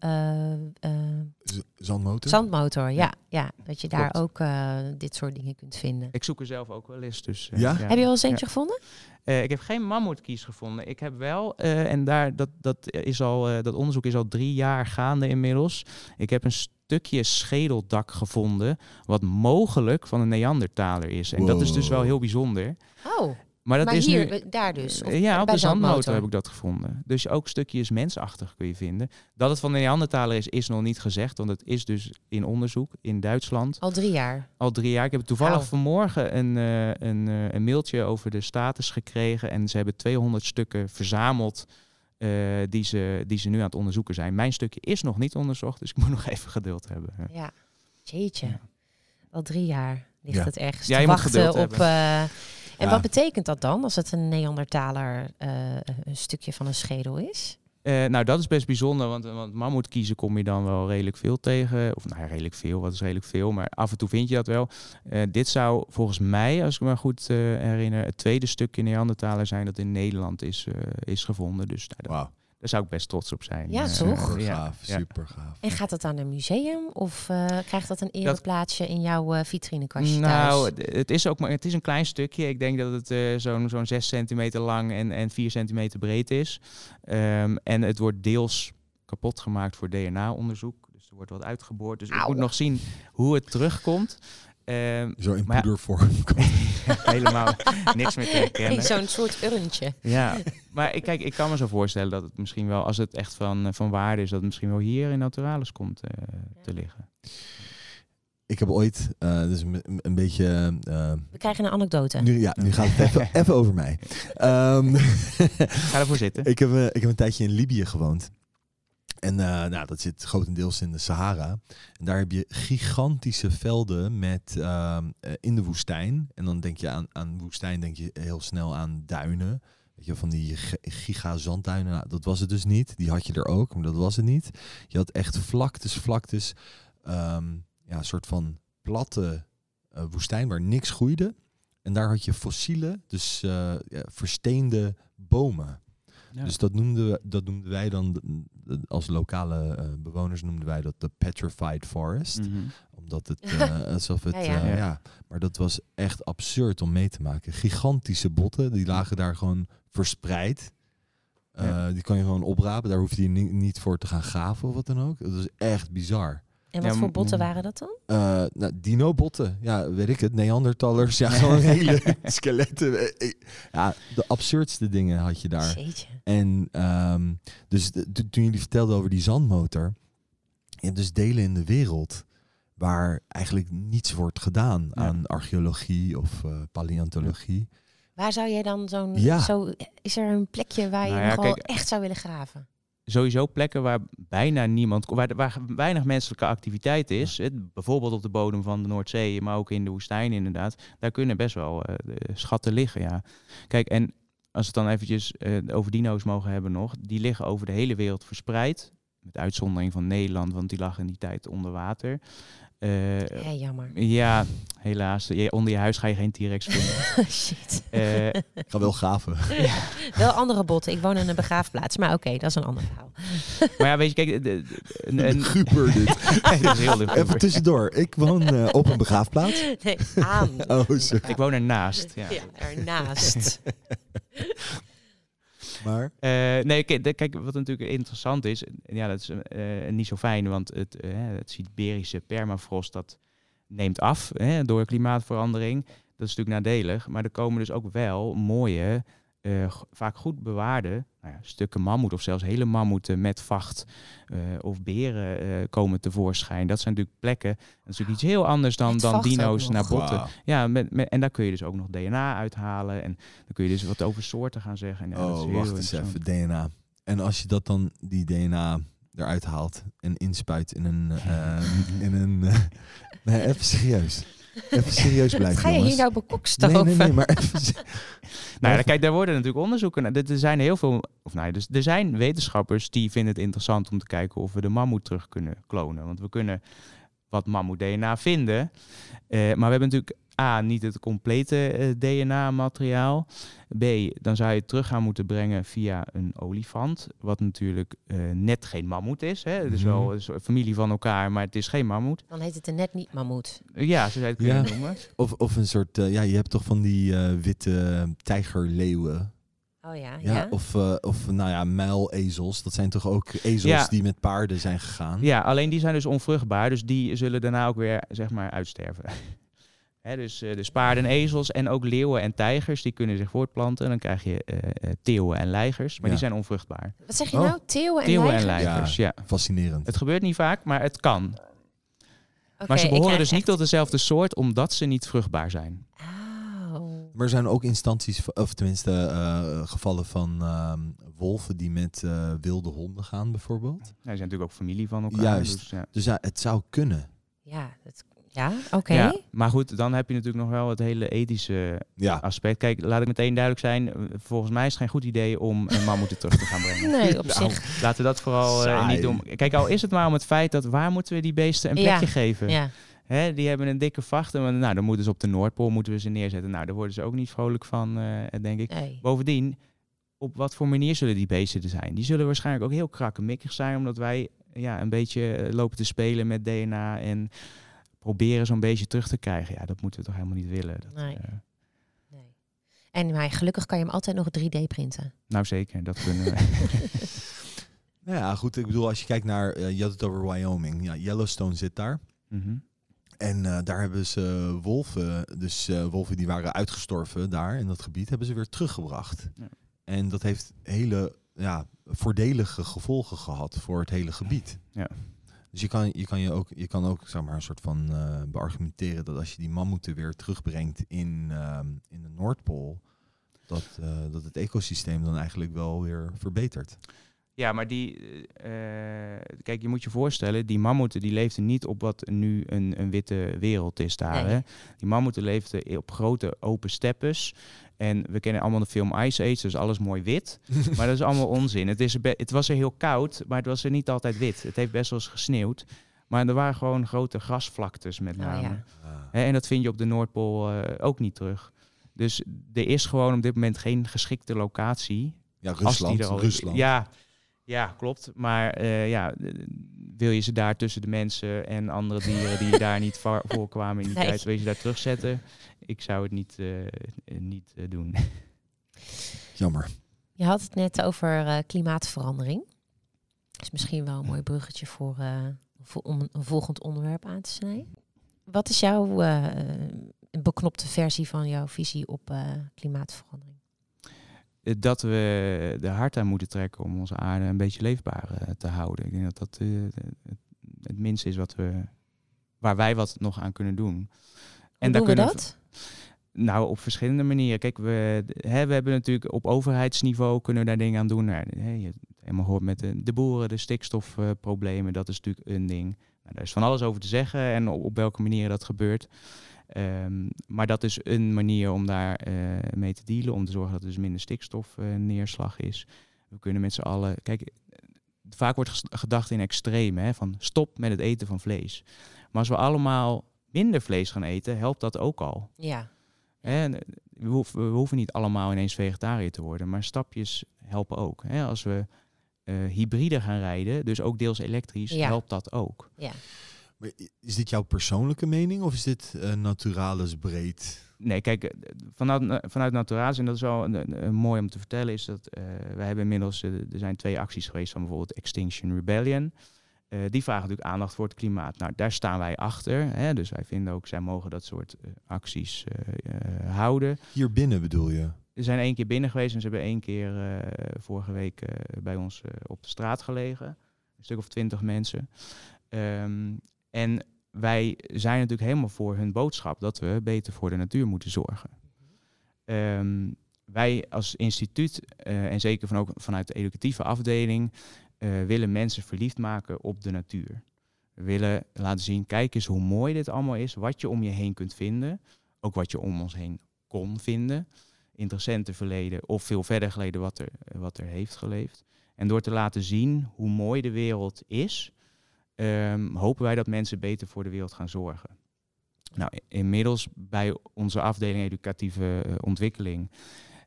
uh, zandmotor. Zandmotor, ja, ja. Dat je daar ook uh, dit soort dingen kunt vinden. Ik zoek er zelf ook wel eens. Dus, ja? ja? Heb je wel eens eentje gevonden? ik heb geen mammoetkies gevonden. Ik heb wel, en daar, dat, dat, is al, dat onderzoek is al drie jaar gaande inmiddels. Ik heb een stukje schedeldak gevonden, wat mogelijk van een Neandertaler is. En dat is dus wel heel bijzonder. Oh. Maar, dat is hier, nu, daar dus? Of ja, op de zandmotor heb ik dat gevonden. Dus ook stukjes mensachtig kun je vinden. Dat het van de Neandertaler is, is nog niet gezegd. Want het is dus in onderzoek in Duitsland. Al drie jaar? Al drie jaar. Ik heb toevallig vanmorgen een, uh, een, uh, een mailtje over de status gekregen. En ze hebben 200 stukken verzameld uh, die, ze, die ze nu aan het onderzoeken zijn. Mijn stukje is nog niet onderzocht, dus ik moet nog even geduld hebben. Ja, jeetje. Ja. Al drie jaar ligt ja. het ergens ja, te wachten op... En wat betekent dat dan als het een Neandertaler uh, een stukje van een schedel is? Uh, nou, dat is best bijzonder, want, want mammoet kiezen kom je dan wel redelijk veel tegen. Of nou ja, redelijk veel, wat is redelijk veel, maar af en toe vind je dat wel. Uh, dit zou volgens mij, als ik me goed uh, herinner, het tweede stukje Neandertaler zijn dat in Nederland is, is gevonden. Dus nou, wow. Daar zou ik best trots op zijn. Ja, toch? Super gaaf, super gaaf. En gaat dat aan een museum of uh, krijgt dat een ereplaatsje in jouw uh, vitrinekastje nou, thuis? het is ook maar het is een klein stukje. Ik denk dat het uh, zo'n zo'n 6 centimeter lang en, en 4 centimeter breed is. Um, en het wordt deels kapot gemaakt voor DNA-onderzoek. Dus er wordt wat uitgeboord. Dus Auw. ik moet nog zien hoe het terugkomt. Uh, Zo in poedervorm. helemaal niks meer te herkennen. Zo'n soort urntje. Ja, maar ik, kijk, ik kan me zo voorstellen dat het misschien wel, als het echt van, eh, van waarde is, dat het misschien wel hier in Naturalis komt uh, te liggen. Ik heb ooit, uh, dus een, een beetje... Uh, We krijgen een anekdote. Nu, ja, nu gaat het even, even over mij. Um, Ga ervoor zitten. ik, heb, ik heb een tijdje in Libië gewoond. En uh, nou, dat zit grotendeels in de Sahara. En daar heb je gigantische velden met uh, in de woestijn. En dan denk je aan, aan woestijn, denk je heel snel aan duinen. Weet je, van die giga zandduinen. Nou, dat was het dus niet. Die had je er ook, maar dat was het niet. Je had echt vlaktes, vlaktes. Um, ja, een soort van platte uh, woestijn waar niks groeide. En daar had je fossiele, dus ja, versteende bomen. Dus dat noemden, we, dat noemden wij dan, als lokale uh, bewoners noemden wij dat de petrified forest. Mm -hmm. Omdat het, uh, alsof het, ja, ja. Uh, ja, maar dat was echt absurd om mee te maken. Gigantische botten, die lagen daar gewoon verspreid. Die kan je gewoon oprapen, daar hoef je niet, niet voor te gaan graven of wat dan ook. Dat is echt bizar. En wat voor botten waren dat dan? Uh, nou, dino-botten. Ja, weet ik het. Neandertallers. Ja, gewoon hele skeletten. Ja, de absurdste dingen had je daar. Jeetje. En um, dus de, toen jullie vertelden over die zandmotor. Je hebt dus delen in de wereld waar eigenlijk niets wordt gedaan ja. aan archeologie of uh, paleontologie. Waar zou jij dan zo'n... Ja. Zo, is er een plekje waar je nou ja, nog kijk, echt zou willen graven? Sowieso plekken waar bijna niemand, waar, waar weinig menselijke activiteit is. Ja. bijvoorbeeld op de bodem van de Noordzee, maar ook in de woestijn inderdaad. Daar kunnen best wel uh, schatten liggen, ja. Kijk, en als we het dan eventjes uh, over dino's mogen hebben nog, die liggen over de hele wereld verspreid. Met uitzondering van Nederland, want die lag in die tijd onder water. Ja, jammer. Ja, helaas. Je, onder je huis ga je geen T-Rex vinden. Shit. Uh, ik ga wel graven. Ja. Wel andere botten. Ik woon in een begraafplaats. Maar oké, dat is een ander verhaal. maar ja, weet je, kijk... De, een, een dit. dat is heel Even tussendoor. Ik woon uh, op een begraafplaats. Nee, aan. oh, sorry. Ik woon ernaast. Ja, ja ernaast. Maar? Uh, nee, kijk, wat natuurlijk interessant is, ja, dat is uh, niet zo fijn, want het, uh, het Siberische permafrost dat neemt af door klimaatverandering. Dat is natuurlijk nadelig, maar er komen dus ook wel mooie, vaak goed bewaarde nou ja, stukken mammoet of zelfs hele mammoeten met vacht of beren komen tevoorschijn. Dat zijn natuurlijk plekken, dat is natuurlijk iets heel anders dan, dan dino's naar botten. Wow. Ja, met, met, en daar kun je dus ook nog DNA uithalen en dan kun je dus wat over soorten gaan zeggen. En, ja, dat is oh, wacht eens even, DNA. En als je dat dan, die DNA eruit haalt en inspuit in een, uh, in een, uh, nee, even serieus. Even serieus blijven, Ga je jongens. hier nou bekokstoven? Nee, nee, nee, maar even... Nou ja, kijk, daar worden natuurlijk onderzoeken. naar. Er zijn heel veel, of nou, dus er zijn wetenschappers die vinden het interessant om te kijken of we de mammoet terug kunnen klonen. Want we kunnen wat mammoet-DNA vinden. Uh, maar we hebben natuurlijk A, niet het complete uh, DNA-materiaal. B, dan zou je het terug gaan moeten brengen via een olifant. Wat natuurlijk uh, net geen mammoet is. Hè? Het is wel een soort familie van elkaar, maar het is geen mammoet. Dan heet het er net niet mammoet. ja, zo zou je het kunnen Ja. noemen. Of, of een soort, uh, ja, je hebt toch van die uh, witte tijgerleeuwen. Oh ja, Ja, ja. Of, uh, of nou ja, muilezels. Dat zijn toch ook ezels Ja. die met paarden zijn gegaan? Ja, alleen die zijn dus onvruchtbaar. Dus die zullen daarna ook weer, zeg maar, uitsterven. Dus, uh, dus paarden en ezels en ook leeuwen en tijgers, die kunnen zich voortplanten. En dan krijg je uh, teeuwen en leigers, maar Ja. die zijn onvruchtbaar. Wat zeg je Oh. nou? Teeuwen en Teeuwen en leigers? ja. Fascinerend. Het gebeurt niet vaak, maar het kan. Oké, maar ze behoren dus niet tot dezelfde soort, omdat ze niet vruchtbaar zijn. Oh. Maar er zijn ook instanties, of tenminste eh, gevallen van ehm, wolven die met eh, wilde honden gaan bijvoorbeeld. Nou, die zijn natuurlijk ook familie van elkaar. Juist. Dus, ja. Dus ja, het zou kunnen. Ja, dat, ja oké. Ja, maar goed, dan heb je natuurlijk nog wel het hele ethische Ja. aspect. Kijk, laat ik meteen duidelijk zijn. Volgens mij is het geen goed idee om een mammoeten terug te gaan brengen. Nee, op Nou, zich. Laten we dat vooral eh, niet doen. Kijk, al is het maar om het feit dat waar moeten we die beesten een Ja. plekje geven? Ja. Hè, die hebben een dikke vacht. En nou, dan moeten ze op de Noordpool moeten we ze neerzetten. Nou, daar worden ze ook niet vrolijk van, eh, denk ik. Nee. Bovendien, op wat voor manier zullen die beesten er zijn? Die zullen waarschijnlijk ook heel krakkemikkig zijn, omdat wij ja, een beetje eh, lopen te spelen met DNA en proberen zo'n beetje terug te krijgen. Ja, dat moeten we toch helemaal niet willen. Dat, Nee. eh, nee. En maar gelukkig kan je hem altijd nog 3D printen. nou zeker, dat kunnen we. Nou ja, goed. Ik bedoel, als je kijkt naar, eh, je had het over Wyoming. Ja, Yellowstone zit daar. Mhm. En eh, daar hebben ze wolven, dus eh, wolven die waren uitgestorven daar in dat gebied, hebben ze weer teruggebracht. Ja. En dat heeft hele ja, voordelige gevolgen gehad voor het hele gebied. Ja. Dus je kan je, kan je ook, je kan ook zeg maar, een soort van eh, beargumenteren dat als je die mammoeten weer terugbrengt in, ehm, in de Noordpool, dat, eh, dat het ecosysteem dan eigenlijk wel weer verbetert. Ja, maar die, eh, kijk, je moet je voorstellen, die mammoeten die leefden niet op wat nu een, een witte wereld is daar. Nee. Hè? Die mammoeten leefden op grote open steppes. En we kennen allemaal de film Ice Age, dus alles mooi wit. maar dat is allemaal onzin. Het, is het was er heel koud, maar het was er niet altijd wit. Het heeft best wel eens gesneeuwd. Maar er waren gewoon grote grasvlaktes met Oh, name. ja. Hè, en dat vind je op de Noordpool eh, ook niet terug. Dus er is gewoon op dit moment geen geschikte locatie Ja, als die Rusland. er al- Rusland. Ja, ja, klopt. Maar eh, ja, wil je ze daar tussen de mensen en andere dieren die daar niet va- voorkwamen in die Nee. tijd, wil je ze daar terugzetten? Ik zou het niet, eh, eh, niet eh, doen. Jammer. Je had het net over eh, klimaatverandering. Dat is misschien wel een mooi bruggetje voor, eh, voor- om een volgend onderwerp aan te snijden. Wat is jouw eh, een beknopte versie van jouw visie op eh, klimaatverandering? Eh, Dat we er hard aan moeten trekken om onze aarde een beetje leefbaar eh, te houden. Ik denk dat dat eh, het, minste is wat we, waar wij wat nog aan kunnen doen. En daar we kunnen dat? Nou, op verschillende manieren. Kijk, we, hè, we hebben natuurlijk op overheidsniveau kunnen we daar dingen aan doen. Nou, hè, je helemaal gehoord met de, de boeren, de stikstofproblemen. dat is natuurlijk een ding. Nou, daar is van alles over te zeggen en op, op welke manier dat gebeurt. Ehm, maar dat is een manier om daar eh, mee te dealen, om te zorgen dat er dus minder stikstofneerslag is. We kunnen met z'n allen. Kijk, vaak wordt gedacht in extreme, hè, van stop met het eten van vlees. Maar als we allemaal minder vlees gaan eten, helpt dat ook al. Ja. We, hoeven, we hoeven niet allemaal ineens vegetariër te worden, maar stapjes helpen ook. Hè? Als we uh, hybride gaan rijden, dus ook deels elektrisch, helpt dat ook. Ja. Maar is dit jouw persoonlijke mening of is dit uh, Naturalis breed? Nee, kijk, eh, vanuit, vanuit Naturalis, en dat is wel een, mooi om te vertellen, is dat uh, we hebben inmiddels, er zijn twee acties geweest van bijvoorbeeld Extinction Rebellion. die vragen natuurlijk aandacht voor het klimaat. Nou, daar staan wij achter. Hè, dus wij vinden ook, zij mogen dat soort acties houden. Hier binnen bedoel je? Ze zijn één keer binnen geweest en ze hebben één keer vorige week bij ons op de straat gelegen. Een stuk of twintig mensen. Um, en wij zijn natuurlijk helemaal voor hun boodschap dat we beter voor de natuur moeten zorgen. Um, wij als instituut, uh, en zeker van ook vanuit de educatieve afdeling, uh, willen mensen verliefd maken op de natuur. We willen laten zien, kijk eens hoe mooi dit allemaal is, wat je om je heen kunt vinden, ook wat je om ons heen kon vinden, in het recente verleden of veel verder geleden wat er, wat er heeft geleefd. En door te laten zien hoe mooi de wereld is, um, hopen wij dat mensen beter voor de wereld gaan zorgen. Nou, inmiddels bij onze afdeling educatieve uh, ontwikkeling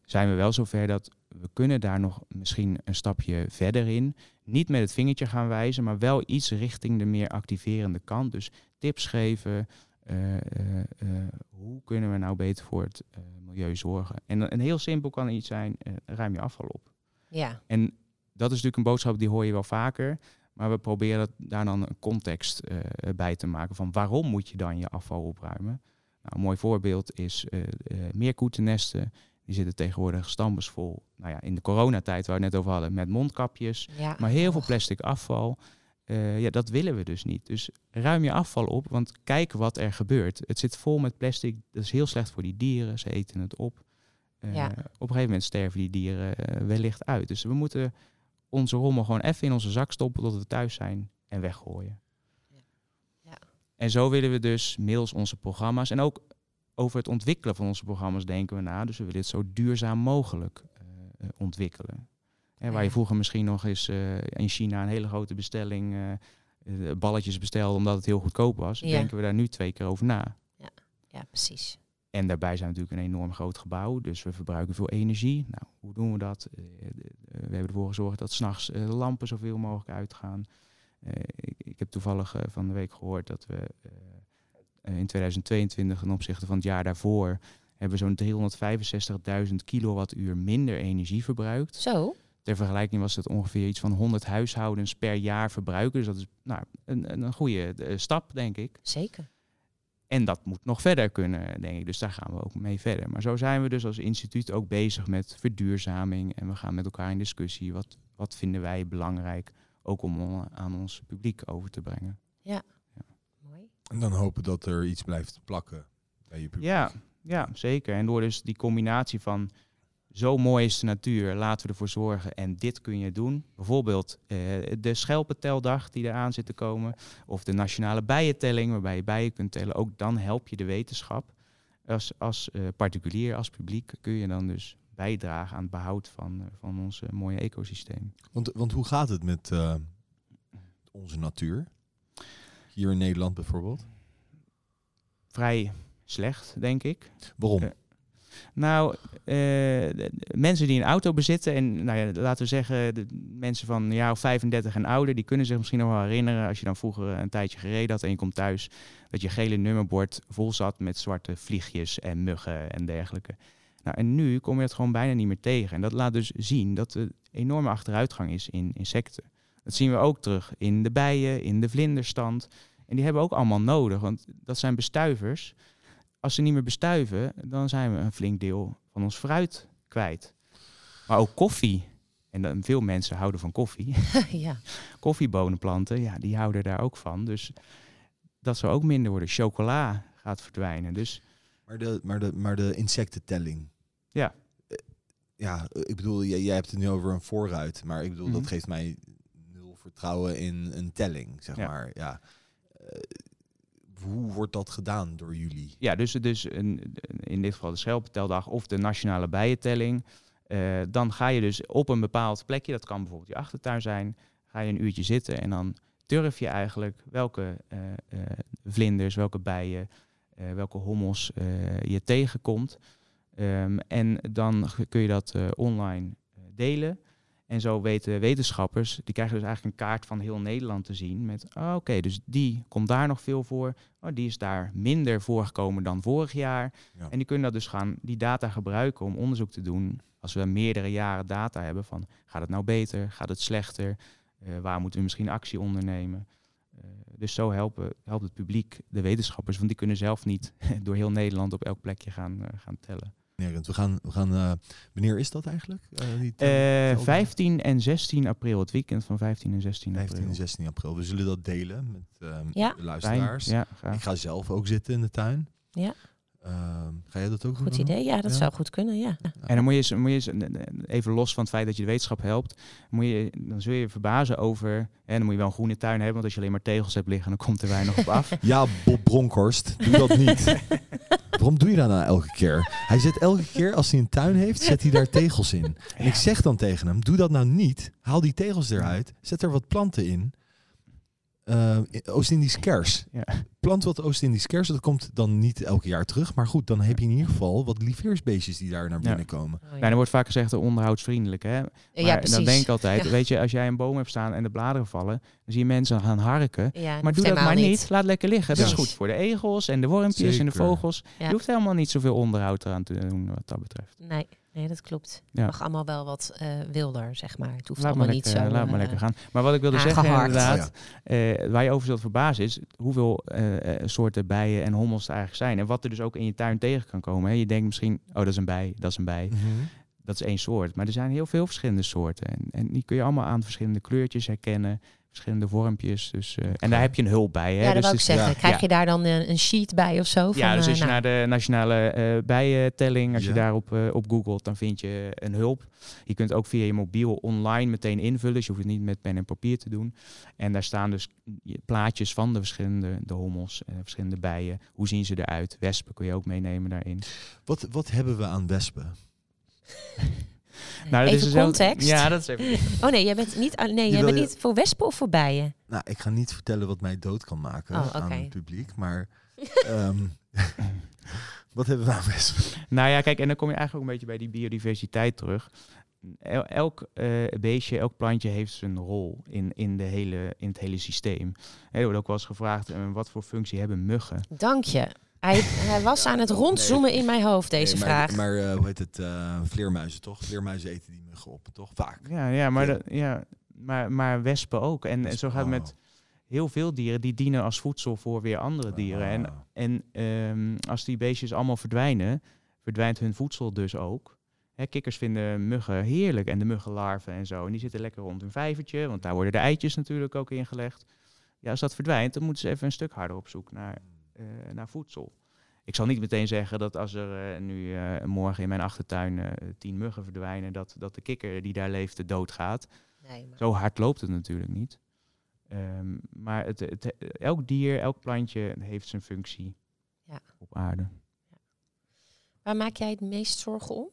zijn we wel zover dat we kunnen daar nog misschien een stapje verder in. Niet met het vingertje gaan wijzen, maar wel iets richting de meer activerende kant. Dus tips geven. Uh, uh, hoe kunnen we nou beter voor het milieu zorgen? En, een heel simpel kan iets zijn, ruim je afval op. Ja. En dat is natuurlijk een boodschap die hoor je wel vaker. Maar we proberen daar dan een context uh, bij te maken van waarom moet je dan je afval opruimen. Nou, een mooi voorbeeld is uh, uh, meerkoetennesten. Die zitten tegenwoordig stampesvol. Nou ja, in de coronatijd waar we het net over hadden, met mondkapjes. Ja. Maar heel veel plastic afval. ja, dat willen we dus niet. Dus ruim je afval op, want kijk wat er gebeurt. Het zit vol met plastic. Dat is heel slecht voor die dieren. Ze eten het op. Ja. Op een gegeven moment sterven die dieren wellicht uit. Dus we moeten onze rommel gewoon even in onze zak stoppen tot we thuis zijn en weggooien. Ja. Ja. En zo willen we dus middels onze programma's en ook over het ontwikkelen van onze programma's denken we na. Dus we willen dit zo duurzaam mogelijk uh, ontwikkelen. En waar je vroeger misschien nog eens uh, in China een hele grote bestelling uh, balletjes bestelde omdat het heel goedkoop was, ja. denken we daar nu twee keer over na. Ja, ja precies. En daarbij zijn we natuurlijk een enorm groot gebouw, dus we verbruiken veel energie. Nou, hoe doen we dat? Uh, we hebben ervoor gezorgd dat s'nachts de lampen zoveel mogelijk uitgaan. Ik, ik, heb toevallig van de week gehoord dat we in 2022 ten opzichte van het jaar daarvoor hebben zo'n 365.000 kilowattuur minder energie verbruikt. Zo? Ter vergelijking was het ongeveer iets van 100 huishoudens per jaar verbruiken. Dus dat is nou, een, een goede stap, denk ik. Zeker. En dat moet nog verder kunnen, denk ik. Dus daar gaan we ook mee verder. Maar zo zijn we dus als instituut ook bezig met verduurzaming. En we gaan met elkaar in discussie. Wat, wat vinden wij belangrijk, ook om aan ons publiek over te brengen. Ja, ja. mooi. En dan hopen dat er iets blijft plakken bij je publiek. Ja, ja, zeker. En door dus die combinatie van zo mooi is de natuur, laten we ervoor zorgen en dit kun je doen. Bijvoorbeeld uh, de schelpenteldag die eraan zit te komen, of de nationale bijentelling waarbij je bijen kunt tellen. Ook dan help je de wetenschap. Als, als uh, particulier, als publiek kun je dan dus bijdragen aan het behoud van, uh, van ons mooie ecosysteem. Want, want hoe gaat het met onze natuur? Hier in Nederland bijvoorbeeld? Vrij slecht, denk ik. Waarom? Nou, uh, mensen die een auto bezitten, en nou ja, laten we zeggen, de mensen van een jaar of 35 en ouder, die kunnen zich misschien nog wel herinneren, als je dan vroeger een tijdje gereden had en je komt thuis, dat je gele nummerbord vol zat met zwarte vliegjes en muggen en dergelijke. Nou, en nu kom je het gewoon bijna niet meer tegen. En dat laat dus zien dat er enorme achteruitgang is in insecten. Dat zien we ook terug in de bijen, in de vlinderstand. En die hebben ook allemaal nodig, want dat zijn bestuivers als ze niet meer bestuiven, dan zijn we een flink deel van ons fruit kwijt. Maar ook koffie. En dan, veel mensen houden van koffie. ja. Koffiebonenplanten, ja, die houden daar ook van. Dus dat zou ook minder worden. Chocola gaat verdwijnen. Dus, maar, de, maar, de, maar de insectentelling. Ja. Ja, ik bedoel, jij, jij hebt het nu over een voorruit. Maar ik bedoel, dat geeft mij nul vertrouwen in een telling, zeg Ja. maar. Ja. Uh, hoe wordt dat gedaan door jullie? Ja, dus, dus een, in dit geval de schelpenteldag of de nationale bijentelling. Uh, dan ga je dus op een bepaald plekje, dat kan bijvoorbeeld je achtertuin zijn, ga je een uurtje zitten en dan durf je eigenlijk welke uh, uh, vlinders, welke bijen, welke hommels je tegenkomt. Ehm, en dan kun je dat online delen. En zo weten wetenschappers, die krijgen dus eigenlijk een kaart van heel Nederland te zien. Met, oh, oké, dus die komt daar nog veel voor. Oh, die is daar minder voorgekomen dan vorig jaar. En die kunnen dat dus gaan, die data gebruiken om onderzoek te doen. Als we meerdere jaren data hebben van, gaat het nou beter, gaat het slechter? Uh, waar moeten we misschien actie ondernemen? Uh, dus zo helpen, helpt het publiek de wetenschappers, want die kunnen zelf niet door heel Nederland op elk plekje gaan, uh, gaan tellen. We gaan, we gaan uh, wanneer is dat eigenlijk? Uh, die uh, 15 en 16 april, het weekend van 15 en 16 april. 15 en 16 april. We zullen dat delen met uh, ja. de luisteraars. Ja, Ik ga zelf ook zitten in de tuin. Ja. Ehm, ga jij dat ook goed doen? Goed idee, ja, dat zou goed kunnen, ja. En dan moet je, moet je even los van het feit dat je de wetenschap helpt, moet je, dan zul je je verbazen over, en dan moet je wel een groene tuin hebben, want als je alleen maar tegels hebt liggen, dan komt er weinig op af. Ja, Bob Bronkhorst, doe dat niet. Waarom doe je dat nou elke keer? Hij zet elke keer als hij een tuin heeft, zet hij daar tegels in. En ik zeg dan tegen hem, doe dat nou niet. Haal die tegels eruit, zet er wat planten in uh, Oost-Indisch kers. Ja. Plant wat Oost-Indisch kers, dat komt dan niet elke jaar terug. Maar goed, dan heb je in ieder geval wat lieveersbeestjes die daar naar binnen komen. Oh, ja. er wordt vaak gezegd onderhoudsvriendelijk. Hè? Maar ja, precies. dan denk ik altijd, weet je, als jij een boom hebt staan en de bladeren vallen, dan zie je mensen gaan harken. maar doe dat maar niet. Laat lekker liggen. Dat is goed voor de egels en de wormpjes en de vogels. Je hoeft helemaal niet zoveel onderhoud eraan te doen wat dat betreft. Nee. Nee, dat klopt. Het mag allemaal wel wat uh, wilder, zeg maar. Het hoeft allemaal niet zo... Laat maar eh, lekker gaan. Maar wat ik wilde zeggen inderdaad, uh, waar je over zult verbazen is hoeveel soorten bijen en hommels er eigenlijk zijn. En wat er dus ook in je tuin tegen kan komen. Hè. Je denkt misschien, oh dat is een bij, dat is een bij. Mhm. Dat is één soort. Maar er zijn heel veel verschillende soorten. En, en die kun je allemaal aan verschillende kleurtjes herkennen verschillende vormpjes. Dus, uh, En daar heb je een hulp bij. Hè? Ja, dat dus wou ik zeggen. Krijg je daar dan een, een, sheet bij of zo? Van, ja, dus als je nou. naar de nationale uh, bijentelling, als je daarop uh, op googelt, dan vind je een hulp. Je kunt ook via je mobiel online meteen invullen. Dus je hoeft het niet met pen en papier te doen. En daar staan dus plaatjes van de verschillende de hommels, en verschillende bijen. Hoe zien ze eruit? Wespen kun je ook meenemen daarin. Wat, wat hebben we aan wespen? Nou, dat even is context. Ja, dat is even. Oh nee, jij bent niet, nee, jij bent niet voor wespen of voor bijen? Nou, ik ga niet vertellen wat mij dood kan maken oh, aan het publiek, maar um, wat hebben we aan wespen? Nou ja, kijk, en dan kom je eigenlijk ook een beetje bij die biodiversiteit terug. elk uh, beestje, elk plantje heeft zijn rol in, in, de hele, in het hele systeem. er wordt ook wel eens gevraagd, uh, wat voor functie hebben muggen? Dank je. Hij, hij was aan het rondzoomen in mijn hoofd, deze maar, vraag. Maar uh, hoe heet het? Uh, vleermuizen, toch? Vleermuizen eten die muggen op, toch? Vaak. Ja, ja, maar, ja. ja maar, maar wespen ook. En, en zo gaat het met heel veel dieren. Die dienen als voedsel voor weer andere dieren. En, ah. en um, als die beestjes allemaal verdwijnen, verdwijnt hun voedsel dus ook. Hè, kikkers vinden muggen heerlijk en de muggenlarven en zo. En die zitten lekker rond hun vijvertje, want daar worden de eitjes natuurlijk ook ingelegd. Ja, als dat verdwijnt, dan moeten ze even een stuk harder op zoek naar naar voedsel. Ik zal niet meteen zeggen dat als er uh, nu uh, morgen in mijn achtertuin tien muggen verdwijnen, dat, dat de kikker die daar leeft doodgaat. Nee, maar... Zo hard loopt het natuurlijk niet. Um, maar het, het, elk dier, elk plantje heeft zijn functie ja. op aarde. Ja. Waar maak jij het meest zorgen om?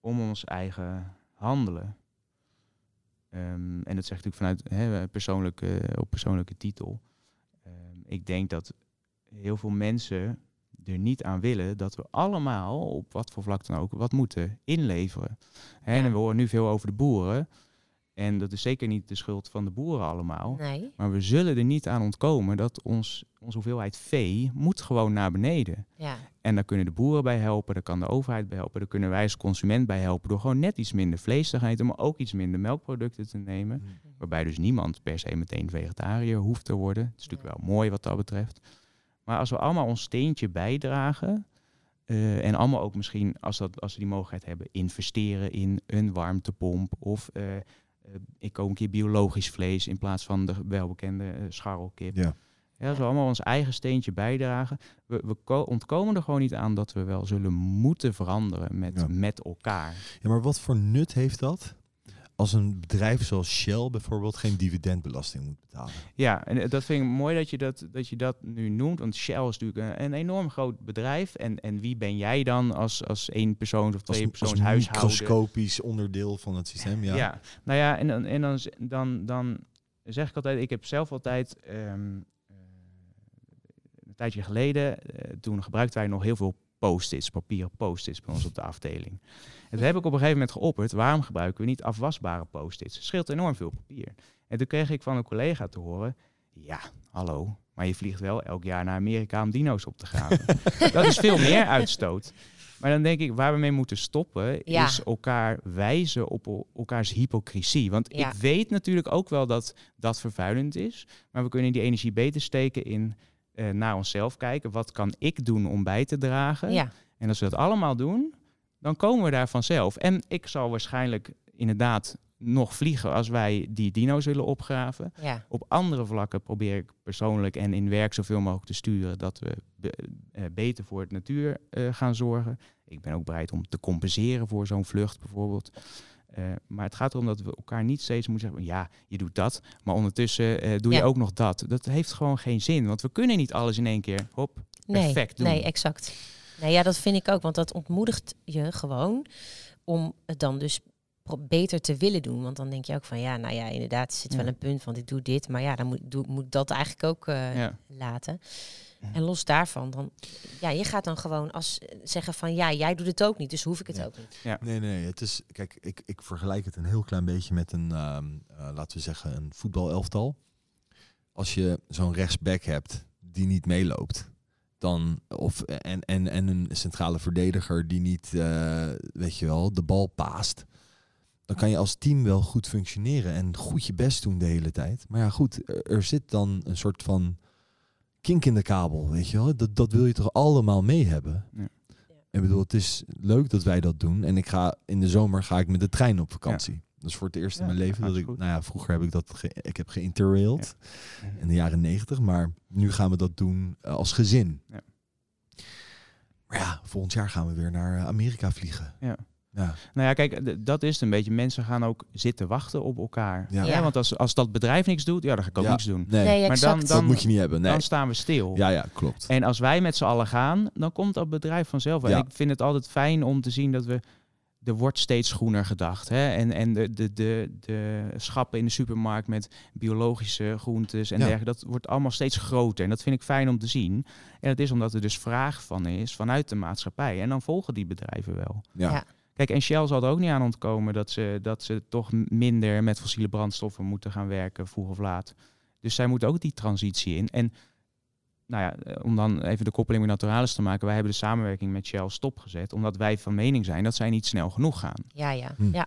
om ons eigen handelen. Um, en dat zegt natuurlijk vanuit hè, persoonlijke, op persoonlijke titel. Um, ik denk dat heel veel mensen er niet aan willen dat we allemaal, op wat voor vlak dan ook, wat moeten inleveren. Hè, En we horen nu veel over de boeren. En dat is zeker niet de schuld van de boeren allemaal. Nee. Maar we zullen er niet aan ontkomen dat ons, onze hoeveelheid vee moet gewoon naar beneden. Ja. En daar kunnen de boeren bij helpen, daar kan de overheid bij helpen, daar kunnen wij als consument bij helpen door gewoon net iets minder vlees te gaan eten, maar ook iets minder melkproducten te nemen. Mm. Waarbij dus niemand per se meteen vegetariër hoeft te worden. Het is natuurlijk wel mooi wat dat betreft. Maar als we allemaal ons steentje bijdragen, uh, en allemaal ook misschien, als, dat, als we die mogelijkheid hebben, investeren in een warmtepomp of uh, ik koop een keer biologisch vlees in plaats van de welbekende uh, scharrelkip. Ja. Ja, dat we allemaal ons eigen steentje bijdragen. We, we ontkomen er gewoon niet aan dat we wel zullen moeten veranderen met, met elkaar. Ja, maar wat voor nut heeft dat? Als een bedrijf zoals Shell bijvoorbeeld geen dividendbelasting moet betalen. Ja, en dat vind ik mooi dat je dat, dat, je dat nu noemt. Want Shell is natuurlijk een, een enorm groot bedrijf. En, en wie ben jij dan als, als één persoon of twee persoons huishouden? microscopisch onderdeel van het systeem, ja. Ja, nou ja, en, en dan, dan, dan zeg ik altijd, ik heb zelf altijd ehm, eh, een tijdje geleden, eh, toen gebruikten wij nog heel veel post-its, papieren post-its bij ons op de afdeling. En toen heb ik op een gegeven moment geopperd, waarom gebruiken we niet afwasbare post-its? Het scheelt enorm veel papier. En toen kreeg ik van een collega te horen, ja, hallo, maar je vliegt wel elk jaar naar Amerika om dino's op te graven. dat is veel meer uitstoot. Maar dan denk ik, waar we mee moeten stoppen, Ja. is elkaar wijzen op el- elkaars hypocrisie. Want Ja. ik weet natuurlijk ook wel dat dat vervuilend is. Maar we kunnen die energie beter steken in eh, naar onszelf kijken. Wat kan ik doen om bij te dragen? Ja, En als we dat allemaal doen, dan komen we daar vanzelf. En ik zal waarschijnlijk inderdaad nog vliegen als wij die dino's willen opgraven. ja. Op andere vlakken probeer ik persoonlijk en in werk zoveel mogelijk te sturen dat we be- eh, beter voor het natuur eh, gaan zorgen. Ik ben ook bereid om te compenseren voor zo'n vlucht bijvoorbeeld. Eh, maar het gaat erom dat we elkaar niet steeds moeten zeggen, ja, je doet dat, maar ondertussen eh, doe Ja. je ook nog dat. Dat heeft gewoon geen zin, want we kunnen niet alles in één keer, hop, Nee, perfect doen. nee, exact. Nee, ja, dat vind ik ook, want dat ontmoedigt je gewoon om het dan dus beter te willen doen. Want dan denk je ook van, ja, nou ja, inderdaad, er zit Ja. wel een punt van, ik doe dit, maar ja, dan moet, doe, moet dat eigenlijk ook eh, Ja. laten. En los daarvan, dan, ja, je gaat dan gewoon als zeggen van, ja, jij doet het ook niet, dus hoef ik het Ja. ook niet. Nee, nee, het is, kijk, ik, ik vergelijk het een heel klein beetje met een, ehm, eh, laten we zeggen, een voetbalelftal. Als je zo'n rechtsback hebt die niet meeloopt, dan, of, en, en, en een centrale verdediger die niet, eh, weet je wel, de bal paast, dan kan je als team wel goed functioneren en goed je best doen de hele tijd. Maar ja, goed, er zit dan een soort van kink in de kabel, weet je wel. Dat, dat wil je toch allemaal mee hebben. Ja. Ik bedoel, het is leuk dat wij dat doen. En ik ga in de zomer ga ik met de trein op vakantie. Dat is voor het eerst in Ja, mijn leven dat ik, goed. nou ja, vroeger heb ik dat, ge- ik heb geïnterrailed in de jaren negentig, maar nu gaan we dat doen eh, als gezin. Ja. Maar ja, volgend jaar gaan we weer naar eh, Amerika vliegen. Ja. Ja, Nou ja, kijk, dat is het een beetje. Mensen gaan ook zitten wachten op elkaar. Ja. Ja. Ja. want als, als dat bedrijf niks doet, ja, dan ga ik ook Ja. niks doen. nee, Nee, Maar exact. dan- dat moet je niet hebben. Nee. Dan staan we stil. Ja, ja, klopt. En als wij met z'n allen gaan, dan komt dat bedrijf vanzelf. En ik vind het altijd fijn om te zien dat we. Er wordt steeds groener gedacht. Hè? En, en de, de, de, de schappen in de supermarkt met biologische groentes en Ja. dergelijke, dat wordt allemaal steeds groter. En dat vind ik fijn om te zien. En dat is omdat er dus vraag van is vanuit de maatschappij. En dan volgen die bedrijven wel. Ja. Kijk, en Shell zal er ook niet aan ontkomen dat ze, dat ze toch minder met fossiele brandstoffen moeten gaan werken, vroeg of laat. Dus zij moeten ook die transitie in. En nou ja, eh, om dan even de koppeling met Naturalis te maken, wij hebben de samenwerking met Shell stopgezet, omdat wij van mening zijn dat zij niet snel genoeg gaan. Ja, ja, Hm. ja.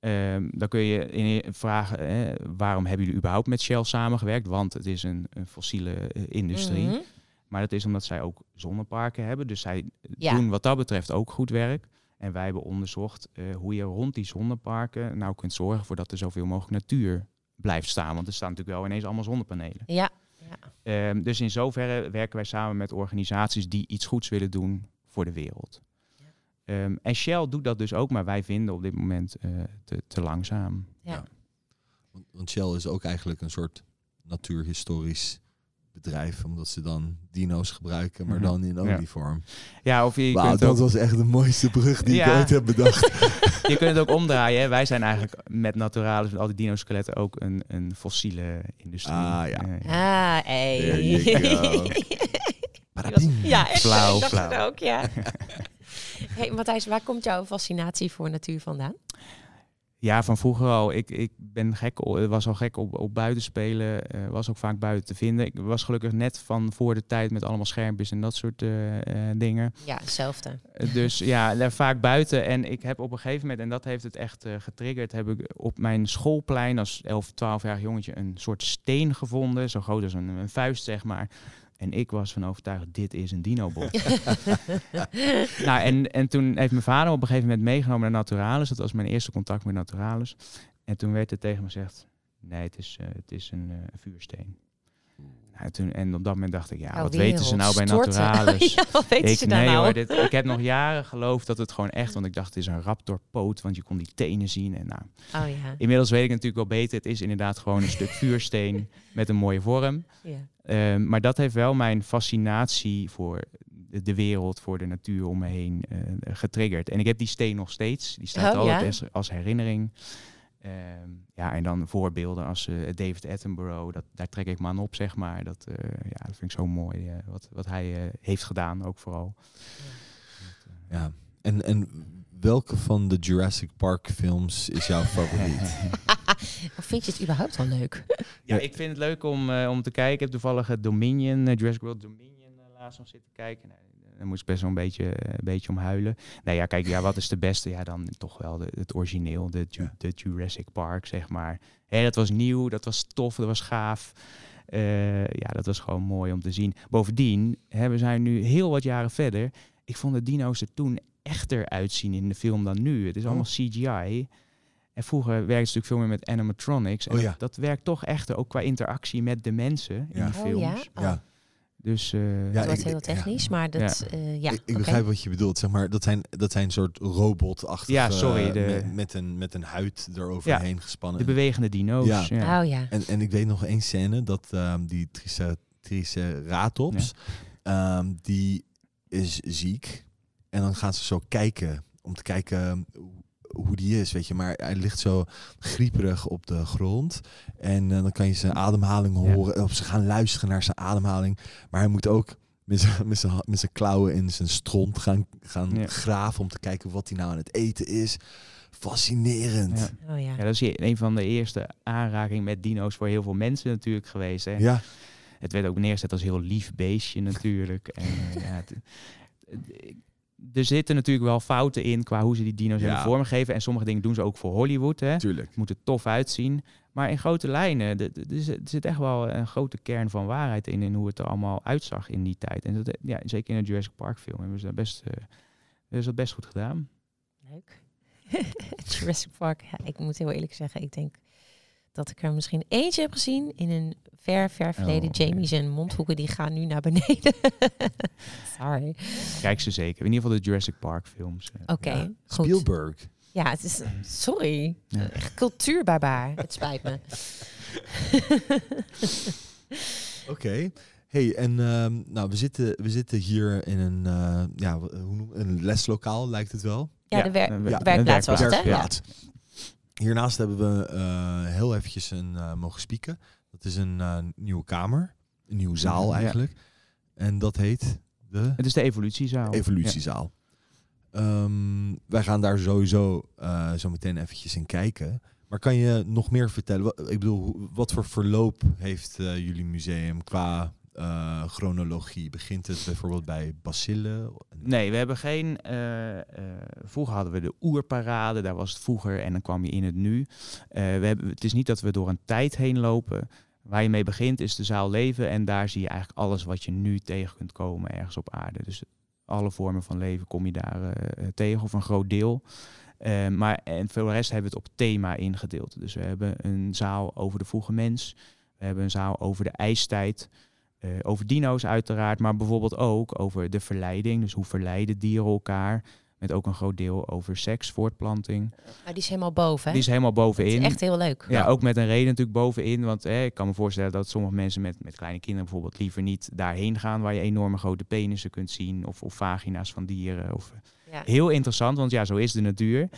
Ehm, dan kun je in vragen, eh, waarom hebben jullie überhaupt met Shell samengewerkt? Want het is een, een fossiele eh, industrie. Mhm. Maar dat is omdat zij ook zonneparken hebben. Dus zij Ja. doen wat dat betreft ook goed werk. En wij hebben onderzocht eh, hoe je rond die zonneparken nou kunt zorgen voor dat er zoveel mogelijk natuur blijft staan. Want er staan natuurlijk wel ineens allemaal zonnepanelen. Ja, ja. Ehm, dus in zoverre werken wij samen met organisaties die iets goeds willen doen voor de wereld. Ja. Ehm, en Shell doet dat dus ook, maar wij vinden op dit moment eh, te, te langzaam. Ja. Want- Want Shell is ook eigenlijk een soort natuurhistorisch bedrijf, omdat ze dan dino's gebruiken, maar Mhm. dan in olievorm. Ja, of je, kunt, dat ook, was echt de mooiste brug die ik ooit heb bedacht. je kunt het ook omdraaien. hè. Wij zijn eigenlijk met Naturalis, met al die dino-skeletten, ook een, een fossiele industrie. Ah, ja. Eh, Ah, hey. Ja, echt. Flauw, ik dacht flauw. het ook, ja. hey, Matthijs, waar komt jouw fascinatie voor natuur vandaan? Ja, van vroeger al. Ik, ik ben gek, was al gek op, op buiten spelen. eh, was ook vaak buiten te vinden. Ik was gelukkig net van voor de tijd met allemaal schermpjes en dat soort eh, eh, dingen. Ja, hetzelfde. Dus ja, daar vaak buiten. En ik heb op een gegeven moment, en dat heeft het echt getriggerd, heb ik op mijn schoolplein als 11, 12-jarig jongetje een soort steen gevonden. Zo groot als een, een vuist, zeg maar. En ik was van overtuigd, dit is een dinobot. nou, en, en toen heeft mijn vader op een gegeven moment meegenomen naar Naturalis. Dat was mijn eerste contact met Naturalis. En toen werd er tegen me gezegd, nee, het is, eh, het is een eh, vuursteen. Nou, toen, en op dat moment dacht ik, ja, Jouw wat weten ze nou bij. Naturalis? ja, wat weten ik, ze nee, nou? hoor, dit, ik heb nog jaren geloofd dat het gewoon echt, want ik dacht het is een raptorpoot, want je kon die tenen zien. En nou, Oh ja. inmiddels weet ik natuurlijk wel beter, het is inderdaad gewoon een stuk vuursteen met een mooie vorm. ja. Ehm, maar dat heeft wel mijn fascinatie voor de, de wereld, voor de natuur om me heen eh, getriggerd. En ik heb die steen nog steeds. Die staat Oh, altijd ja? als, herinnering. Ehm, ja, en dan voorbeelden als uh, David Attenborough, dat, daar trek ik me aan op, zeg maar. Dat, uh, ja, dat vind ik zo mooi, uh, wat, wat hij heeft gedaan, ook vooral. Ja, en, en welke van de Jurassic Park films is jouw favoriet? of vind je het überhaupt wel leuk? ja, ik vind het leuk om, om te kijken. Ik heb toevallig Dominion, Jurassic World Dominion laatst nog zitten kijken. Nee, daar moest ik best wel een beetje, een beetje om huilen. Nee, ja, kijk, ja, wat is de beste? Ja, dan toch wel de, het origineel, de, de Jurassic Park, zeg maar. Hé, dat was nieuw, dat was tof, dat was gaaf. Uh, ja, dat was gewoon mooi om te zien. Bovendien, hè, we zijn nu heel wat jaren verder. Ik vond de dino's er toen echter uitzien in de film dan nu. Het is allemaal oh. CGI. En vroeger werkte het natuurlijk veel meer met animatronics. En oh, ja. dat, werkt toch echter ook qua interactie met de mensen in ja. die films. Oh, ja? Dus, uh, ja, het wordt heel technisch, maar dat... Ja. Uh, ja ik, ik begrijp wat je bedoelt. Zeg maar, dat zijn, dat zijn soort robotachtige... Ja, sorry. De... Met, met, een, met een huid eroverheen ja, gespannen. De bewegende dino's. Ja. Oh ja. En, en ik weet nog één scène dat um, die Triceratops, um, die is ziek. En dan gaan ze zo kijken, om te kijken hoe die is, weet je. Maar hij ligt zo grieperig op de grond. En uh, dan kan je zijn ademhaling horen. Ja. Of ze gaan luisteren naar zijn ademhaling. Maar hij moet ook met zijn, met zijn, met zijn klauwen in zijn stront gaan, gaan ja. graven... om te kijken wat hij nou aan het eten is. Fascinerend. Ja. Oh, ja. ja, dat is een van de eerste aanrakingen met dino's voor heel veel mensen natuurlijk geweest. Hè? Ja. Het werd ook neergezet als heel lief beestje natuurlijk. en, uh, ja, het, er zitten natuurlijk wel fouten in qua hoe ze die dino's ja. hebben vormgegeven. En sommige dingen doen ze ook voor Hollywood. Hè. Tuurlijk. Het moet er tof uitzien. Maar in grote lijnen, er zit echt wel een grote kern van waarheid in, in hoe het er allemaal uitzag in die tijd. En dat, ja, zeker in de Jurassic Park film hebben ze dat best, uh, hebben ze dat best goed gedaan. Leuk. Jurassic Park, ja, ik moet heel eerlijk zeggen, ik denk dat ik er misschien eentje heb gezien in een ver, ver verleden. Oh, Jamie's en mondhoeken die gaan nu naar beneden. Sorry. Kijk ze zeker. In ieder geval de Jurassic Park films. Oké, okay, ja. Spielberg. Ja, het is... Sorry. Ja. Echt cultuurbarbaar. Het spijt me. Oké. Okay. Hey, en um, nou, we zitten, we zitten hier in een, uh, ja, hoe noem, een leslokaal, lijkt het wel. Ja, de, wer ja, werkplaats was het, hè? Werkplaats. Hiernaast hebben we uh, heel eventjes een uh, mogen spieken. Dat is een uh, nieuwe kamer, een nieuwe zaal eigenlijk. Ja. En dat heet de... Het is de evolutiezaal. Evolutiezaal. Ja. Um, wij gaan daar sowieso zo meteen eventjes in kijken. Maar kan je nog meer vertellen? Ik bedoel, wat voor verloop heeft jullie museum qua uh, chronologie? Begint het bijvoorbeeld bij bacillen? Nee, we hebben geen. Uh, vroeger hadden we de oerparade, daar was het vroeger en dan kwam je in het nu. we hebben, het is niet dat we door een tijd heen lopen. Waar je mee begint is de zaal leven en daar zie je eigenlijk alles wat je nu tegen kunt komen ergens op aarde. Dus alle vormen van leven kom je daar tegen of een groot deel. maar en voor de rest hebben we het op thema ingedeeld. Dus we hebben een zaal over de vroege mens. We hebben een zaal over de ijstijd. Uh, over dino's uiteraard, maar bijvoorbeeld ook over de verleiding. Dus hoe verleiden dieren elkaar. Met ook een groot deel over seks, voortplanting. Maar die is helemaal boven, hè? Die is helemaal bovenin. Dat is echt heel leuk. Ja, ook met een reden natuurlijk bovenin. Want eh, ik kan me voorstellen dat sommige mensen met, met kleine kinderen bijvoorbeeld liever niet daarheen gaan waar je enorme grote penissen kunt zien. Of, of vagina's van dieren. Of, ja. Heel interessant, want ja, zo is de natuur.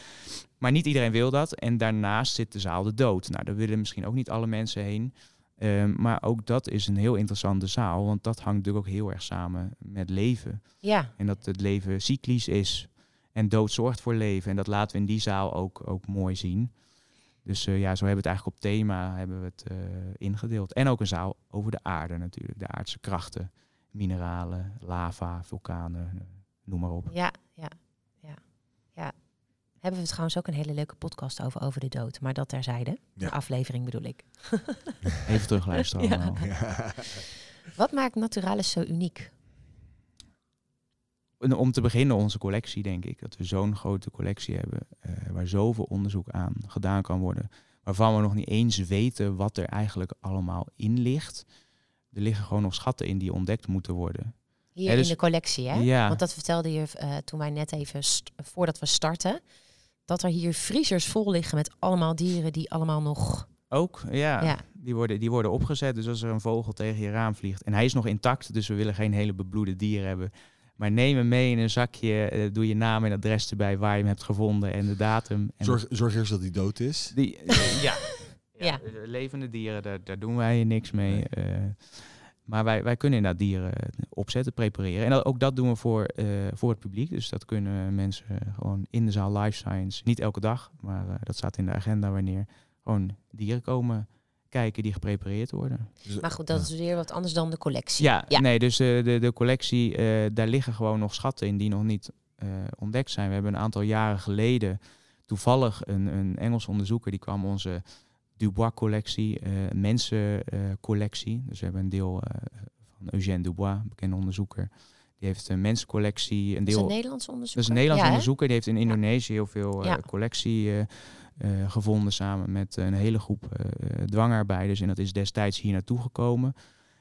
Maar niet iedereen wil dat. En daarnaast zit de zaal de dood. Nou, daar willen misschien ook niet alle mensen heen. Um, maar ook dat is een heel interessante zaal, want dat hangt natuurlijk ook heel erg samen met leven. Ja. En dat het leven cyclisch is en dood zorgt voor leven. En dat laten we in die zaal ook, ook mooi zien. Dus uh, ja, zo hebben we het eigenlijk op thema hebben we het uh, ingedeeld. En ook een zaal over de aarde natuurlijk, de aardse krachten, mineralen, lava, vulkanen, uh, noem maar op. Ja hebben we trouwens ook een hele leuke podcast over, over de dood. Maar dat terzijde. Ja. De aflevering bedoel ik. Even terugluisteren allemaal. Ja. Wat maakt Naturalis zo uniek? Om te beginnen onze collectie, denk ik. Dat we zo'n grote collectie hebben. Uh, waar zoveel onderzoek aan gedaan kan worden. Waarvan we nog niet eens weten wat er eigenlijk allemaal in ligt. Er liggen gewoon nog schatten in die ontdekt moeten worden. Hier dus, in de collectie, hè? Ja. Want dat vertelde je uh, toen wij net even, voordat we starten dat er hier vriezers vol liggen met allemaal dieren die allemaal nog... Ook, ja. ja. Die, worden, die worden opgezet. Dus als er een vogel tegen je raam vliegt en hij is nog intact, dus we willen geen hele bebloede dieren hebben. Maar neem hem mee in een zakje, eh, doe je naam en adres erbij waar je hem hebt gevonden en de datum. En Zorg, zorg eerst dat hij dood is. die, eh, ja. Ja. eh, Levende dieren, daar, daar doen wij niks mee. Nee. eh. Maar wij, wij kunnen inderdaad dieren opzetten, prepareren. En dat, ook dat doen we voor, eh, voor het publiek. Dus dat kunnen mensen gewoon in de zaal Life Science. Niet elke dag, maar eh, dat staat in de agenda wanneer gewoon dieren komen kijken die geprepareerd worden. Dus- Maar goed, dat is weer wat anders dan de collectie. Ja, Ja. nee, dus eh, de, de collectie, eh, daar liggen gewoon nog schatten in die nog niet eh, ontdekt zijn. We hebben een aantal jaren geleden toevallig een, een Engels onderzoeker, die kwam onze Dubois-collectie, eh mensencollectie. dus we hebben een deel eh, van Eugène Dubois, een bekende onderzoeker. Die heeft een mensencollectie, een Dat is deel een Nederlands onderzoek. dat is een Nederlands ja, onderzoeker. Die heeft in Indonesië heel veel eh, Ja. collectie gevonden samen met een hele groep dwangarbeiders. En dat is destijds hier naartoe gekomen.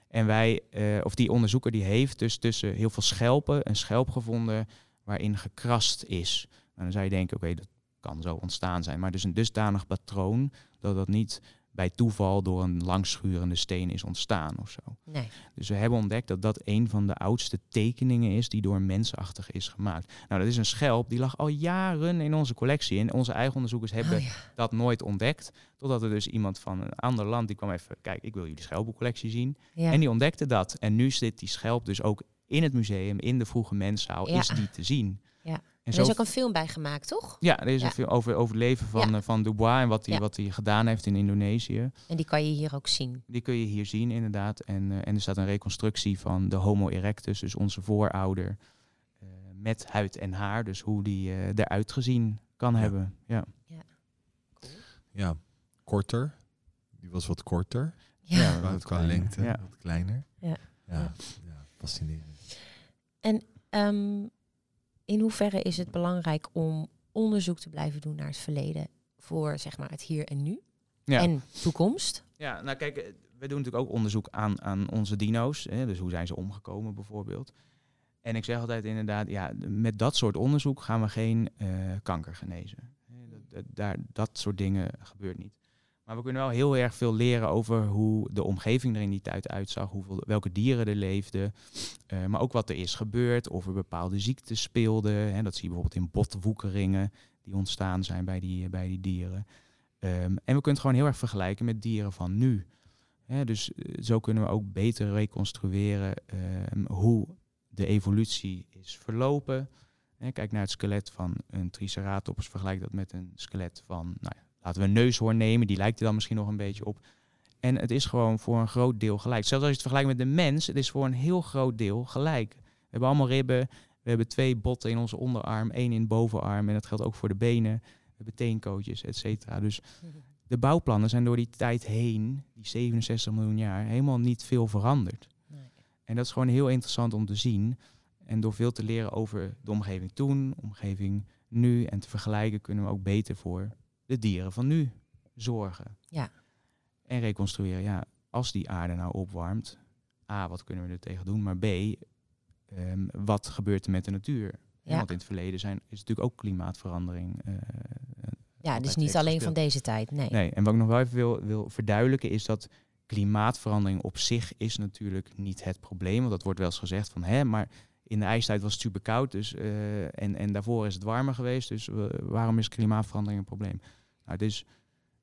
En wij, of die onderzoeker, die heeft dus tussen heel veel schelpen een schelp gevonden waarin gekrast is. En dan zou je denken, oké, dat kan zo ontstaan zijn. Maar dus een dusdanig patroon dat dat niet bij toeval door een langschurende steen is ontstaan of zo. Nee. Dus we hebben ontdekt dat dat een van de oudste tekeningen is die door een mensachtige is gemaakt. Nou, dat is een schelp die lag al jaren in onze collectie. En onze eigen onderzoekers hebben Oh, ja. dat nooit ontdekt. Totdat er dus iemand van een ander land die kwam even, kijk, ik wil jullie schelpencollectie zien. Ja. En die ontdekte dat. En nu zit die schelp dus ook in het museum, in de vroege menszaal, Ja. is die te zien. Ja. En er zo is ook een film bij gemaakt, toch? ja, er is Ja. een veel over, over het leven van, Ja. eh, van Dubois en wat hij Ja. wat hij gedaan heeft in Indonesië. En die kan je hier ook zien. Die kun je hier zien inderdaad. En, eh, en er staat een reconstructie van de Homo erectus, dus onze voorouder, eh, met huid en haar. Dus hoe die eh, eruit gezien kan Ja. hebben. Ja. Ja, korter. Die was wat korter. Ja. Ja. Wat qua kleiner. lengte, Ja. wat kleiner. Ja. Ja, Ja. ja. fascinerend. In hoeverre is het belangrijk om onderzoek te blijven doen naar het verleden voor zeg maar het hier en nu Ja. en toekomst? ja, nou kijk, eh, we doen natuurlijk ook onderzoek aan, aan onze dino's. Hè, dus hoe zijn ze omgekomen bijvoorbeeld. En ik zeg altijd inderdaad, ja, met dat soort onderzoek gaan we geen eh, kanker genezen. Dat, daar, dat soort dingen gebeurt niet. Maar we kunnen wel heel erg veel leren over hoe de omgeving er in die tijd uitzag, hoeveel, welke dieren er leefden, eh, maar ook wat er is gebeurd, of er bepaalde ziektes speelden. Hè, dat zie je bijvoorbeeld in botwoekeringen die ontstaan zijn bij die, bij die dieren. Ehm, en we kunnen het gewoon heel erg vergelijken met dieren van nu. Hè, dus eh, zo kunnen we ook beter reconstrueren ehm, hoe de evolutie is verlopen. Kijk naar het skelet van een Triceratops, vergelijk dat met een skelet van, nou ja, laten we een neushoorn nemen, die lijkt er dan misschien nog een beetje op. En het is gewoon voor een groot deel gelijk. Zelfs als je het vergelijkt met de mens, het is voor een heel groot deel gelijk. We hebben allemaal ribben, we hebben twee botten in onze onderarm, één in de bovenarm en dat geldt ook voor de benen. We hebben teenkootjes, et cetera. Dus de bouwplannen zijn door die tijd heen, die 67 miljoen jaar, helemaal niet veel veranderd. Nee. En dat is gewoon heel interessant om te zien. En door veel te leren over de omgeving toen, omgeving nu en te vergelijken, kunnen we ook beter voor de dieren van nu zorgen. Ja. En reconstrueren, ja, als die aarde nou opwarmt, A, wat kunnen we er tegen doen, maar B, ehm, wat gebeurt er met de natuur? Ja. Want in het verleden zijn, is natuurlijk ook klimaatverandering. eh, Ja, dus niet alleen gespeeld. van deze tijd. Nee. Nee, en wat ik nog wel even wil, wil verduidelijken is dat klimaatverandering op zich is natuurlijk niet het probleem. Want dat wordt wel eens gezegd van, hè, maar in de ijstijd was het super koud dus, eh, en, en daarvoor is het warmer geweest. Dus eh, waarom is klimaatverandering een probleem? Nou, dus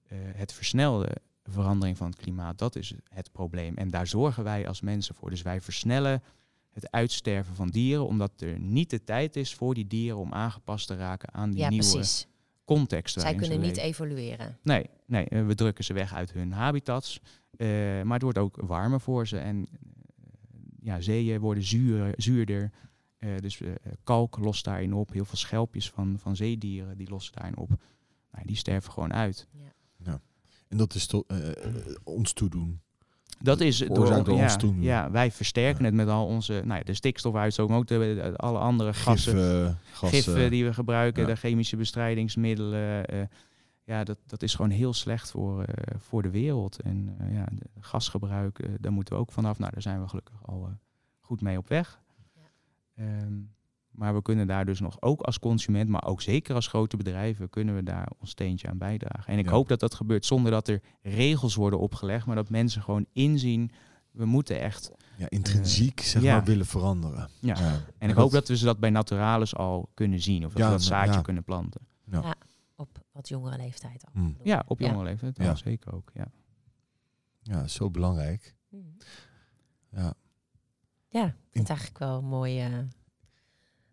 eh, het versnelde verandering van het klimaat, dat is het probleem. En daar zorgen wij als mensen voor. Dus wij versnellen het uitsterven van dieren, omdat er niet de tijd is voor die dieren om aangepast te raken aan die Ja, nieuwe precies. context. Zij kunnen niet evolueren. Nee, nee, eh, we drukken ze weg uit hun habitats. eh, maar het wordt ook warmer voor ze. En ja, zeeën worden zuur, zuurder. Dus kalk lost daarin op. Heel veel schelpjes van, van zeedieren die lossen daarin op. Nou, die sterven gewoon uit. En dat is to, eh, eh, ons toedoen. Dat is door, door ja, ons toen. ja, wij versterken Ja. het met al onze, nou ja, de stikstofuitstoot, maar ook de, de- alle andere gassen. Gassen. giffen die we gebruiken, ja. de chemische bestrijdingsmiddelen. eh, ja, dat, dat is gewoon heel slecht voor, eh, voor de wereld. En eh, ja, de gasgebruik, eh, daar moeten we ook vanaf. Nou, daar zijn we gelukkig al eh, goed mee op weg. Ja. Maar we kunnen daar dus nog ook als consument, maar ook zeker als grote bedrijven, kunnen we daar ons steentje aan bijdragen. En ik Ja. hoop dat dat gebeurt zonder dat er regels worden opgelegd, maar dat mensen gewoon inzien We moeten echt. Ja, intrinsiek zeg ja. maar willen veranderen. Ja. Ja. En ik hoop dat we ze dat bij Naturalis al kunnen zien. Of dat Ja, we dat zaadje ja. kunnen planten. Op wat jongere leeftijd al. Hmm. Ja, op Ja. jonge leeftijd. Ja. Ja. zeker ook. Ja. Ja, zo belangrijk. Mhm. Ja. Ja, ik vind het eigenlijk wel een mooi.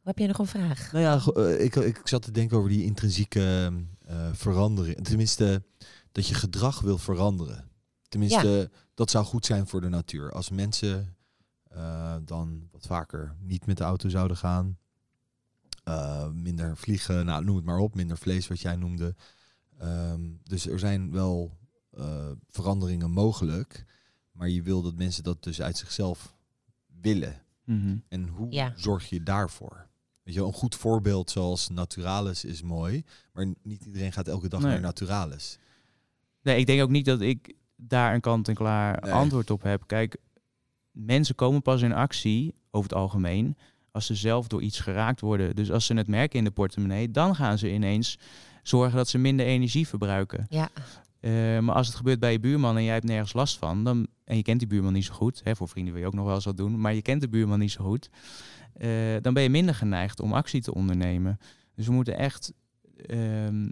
Heb jij nog een vraag? Nou ja, eh, ik, ik zat te denken over die intrinsieke eh, verandering. Tenminste, dat je gedrag wil veranderen. Tenminste, dat zou goed zijn voor de natuur. Als mensen eh, dan wat vaker niet met de auto zouden gaan. eh, minder vliegen, nou noem het maar op. Minder vlees, wat jij noemde. Ehm, dus er zijn wel eh, veranderingen mogelijk. Maar je wil dat mensen dat dus uit zichzelf willen. Mhm. En hoe Ja. zorg je daarvoor? Weet je, wel, een goed voorbeeld zoals Naturalis is mooi, maar niet iedereen gaat elke dag Nee. naar Naturalis. Nee, ik denk ook niet dat ik daar een kant-en-klaar Nee. antwoord op heb. Kijk, mensen komen pas in actie, over het algemeen, als ze zelf door iets geraakt worden. Dus als ze het merken in de portemonnee, dan gaan ze ineens zorgen dat ze minder energie verbruiken. Ja, Eh, maar als het gebeurt bij je buurman en jij hebt nergens last van, dan, en je kent die buurman niet zo goed, hè, voor vrienden wil je ook nog wel eens wat doen, maar je kent de buurman niet zo goed, eh, dan ben je minder geneigd om actie te ondernemen. Dus we moeten echt, ehm, Ja.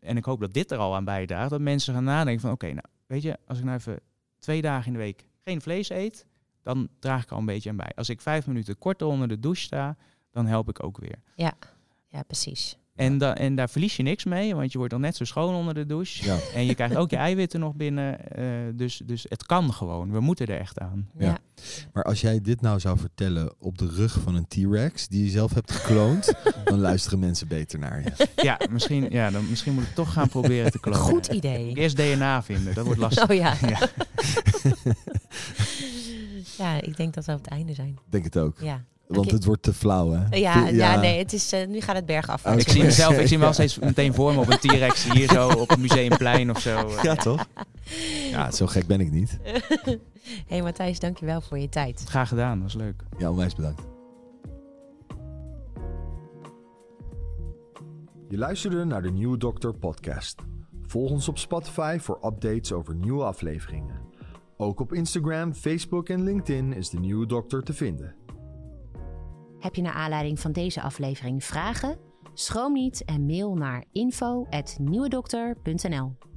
en ik hoop dat dit er al aan bijdraagt, dat mensen gaan nadenken van, oké, nou, weet je, als ik nou even twee dagen in de week geen vlees eet, dan draag ik al een beetje aan bij. Als ik vijf minuten korter onder de douche sta, dan help ik ook weer. ja precies. En, da en daar verlies je niks mee, want je wordt dan net zo schoon onder de douche. Ja. En je krijgt ook je eiwitten nog binnen. eh, dus, dus het kan gewoon. We moeten er echt aan. Ja. Ja. Maar als jij dit nou zou vertellen op de rug van een T-Rex die je zelf hebt gekloond, dan luisteren mensen beter naar je. Ja, misschien, ja, dan, misschien moet ik toch gaan proberen te klonen. Goed idee. Eerst DNA vinden, dat wordt lastig. Oh ja. Ja. ja, ik denk dat we op het einde zijn. Ik denk het ook. Ja, Want het wordt te flauw, hè? ja, ja. Ja. nee, het is, eh, nu gaat het bergaf. Oh, Ik zie mezelf, ik zie me wel steeds meteen voor me op een T-Rex hier zo op het museumplein of zo. Ja, toch? Ja, zo gek ben ik niet. hey Matthijs, dankjewel voor je tijd. Graag gedaan, was leuk. Ja, onwijs bedankt. Je luisterde naar de Nieuwe Dokter podcast. Volg ons op Spotify voor updates over nieuwe afleveringen. Ook op Instagram, Facebook en LinkedIn is de Nieuwe Dokter te vinden. Heb je naar aanleiding van deze aflevering vragen? Schroom niet en mail naar info@nieuwedokter.nl.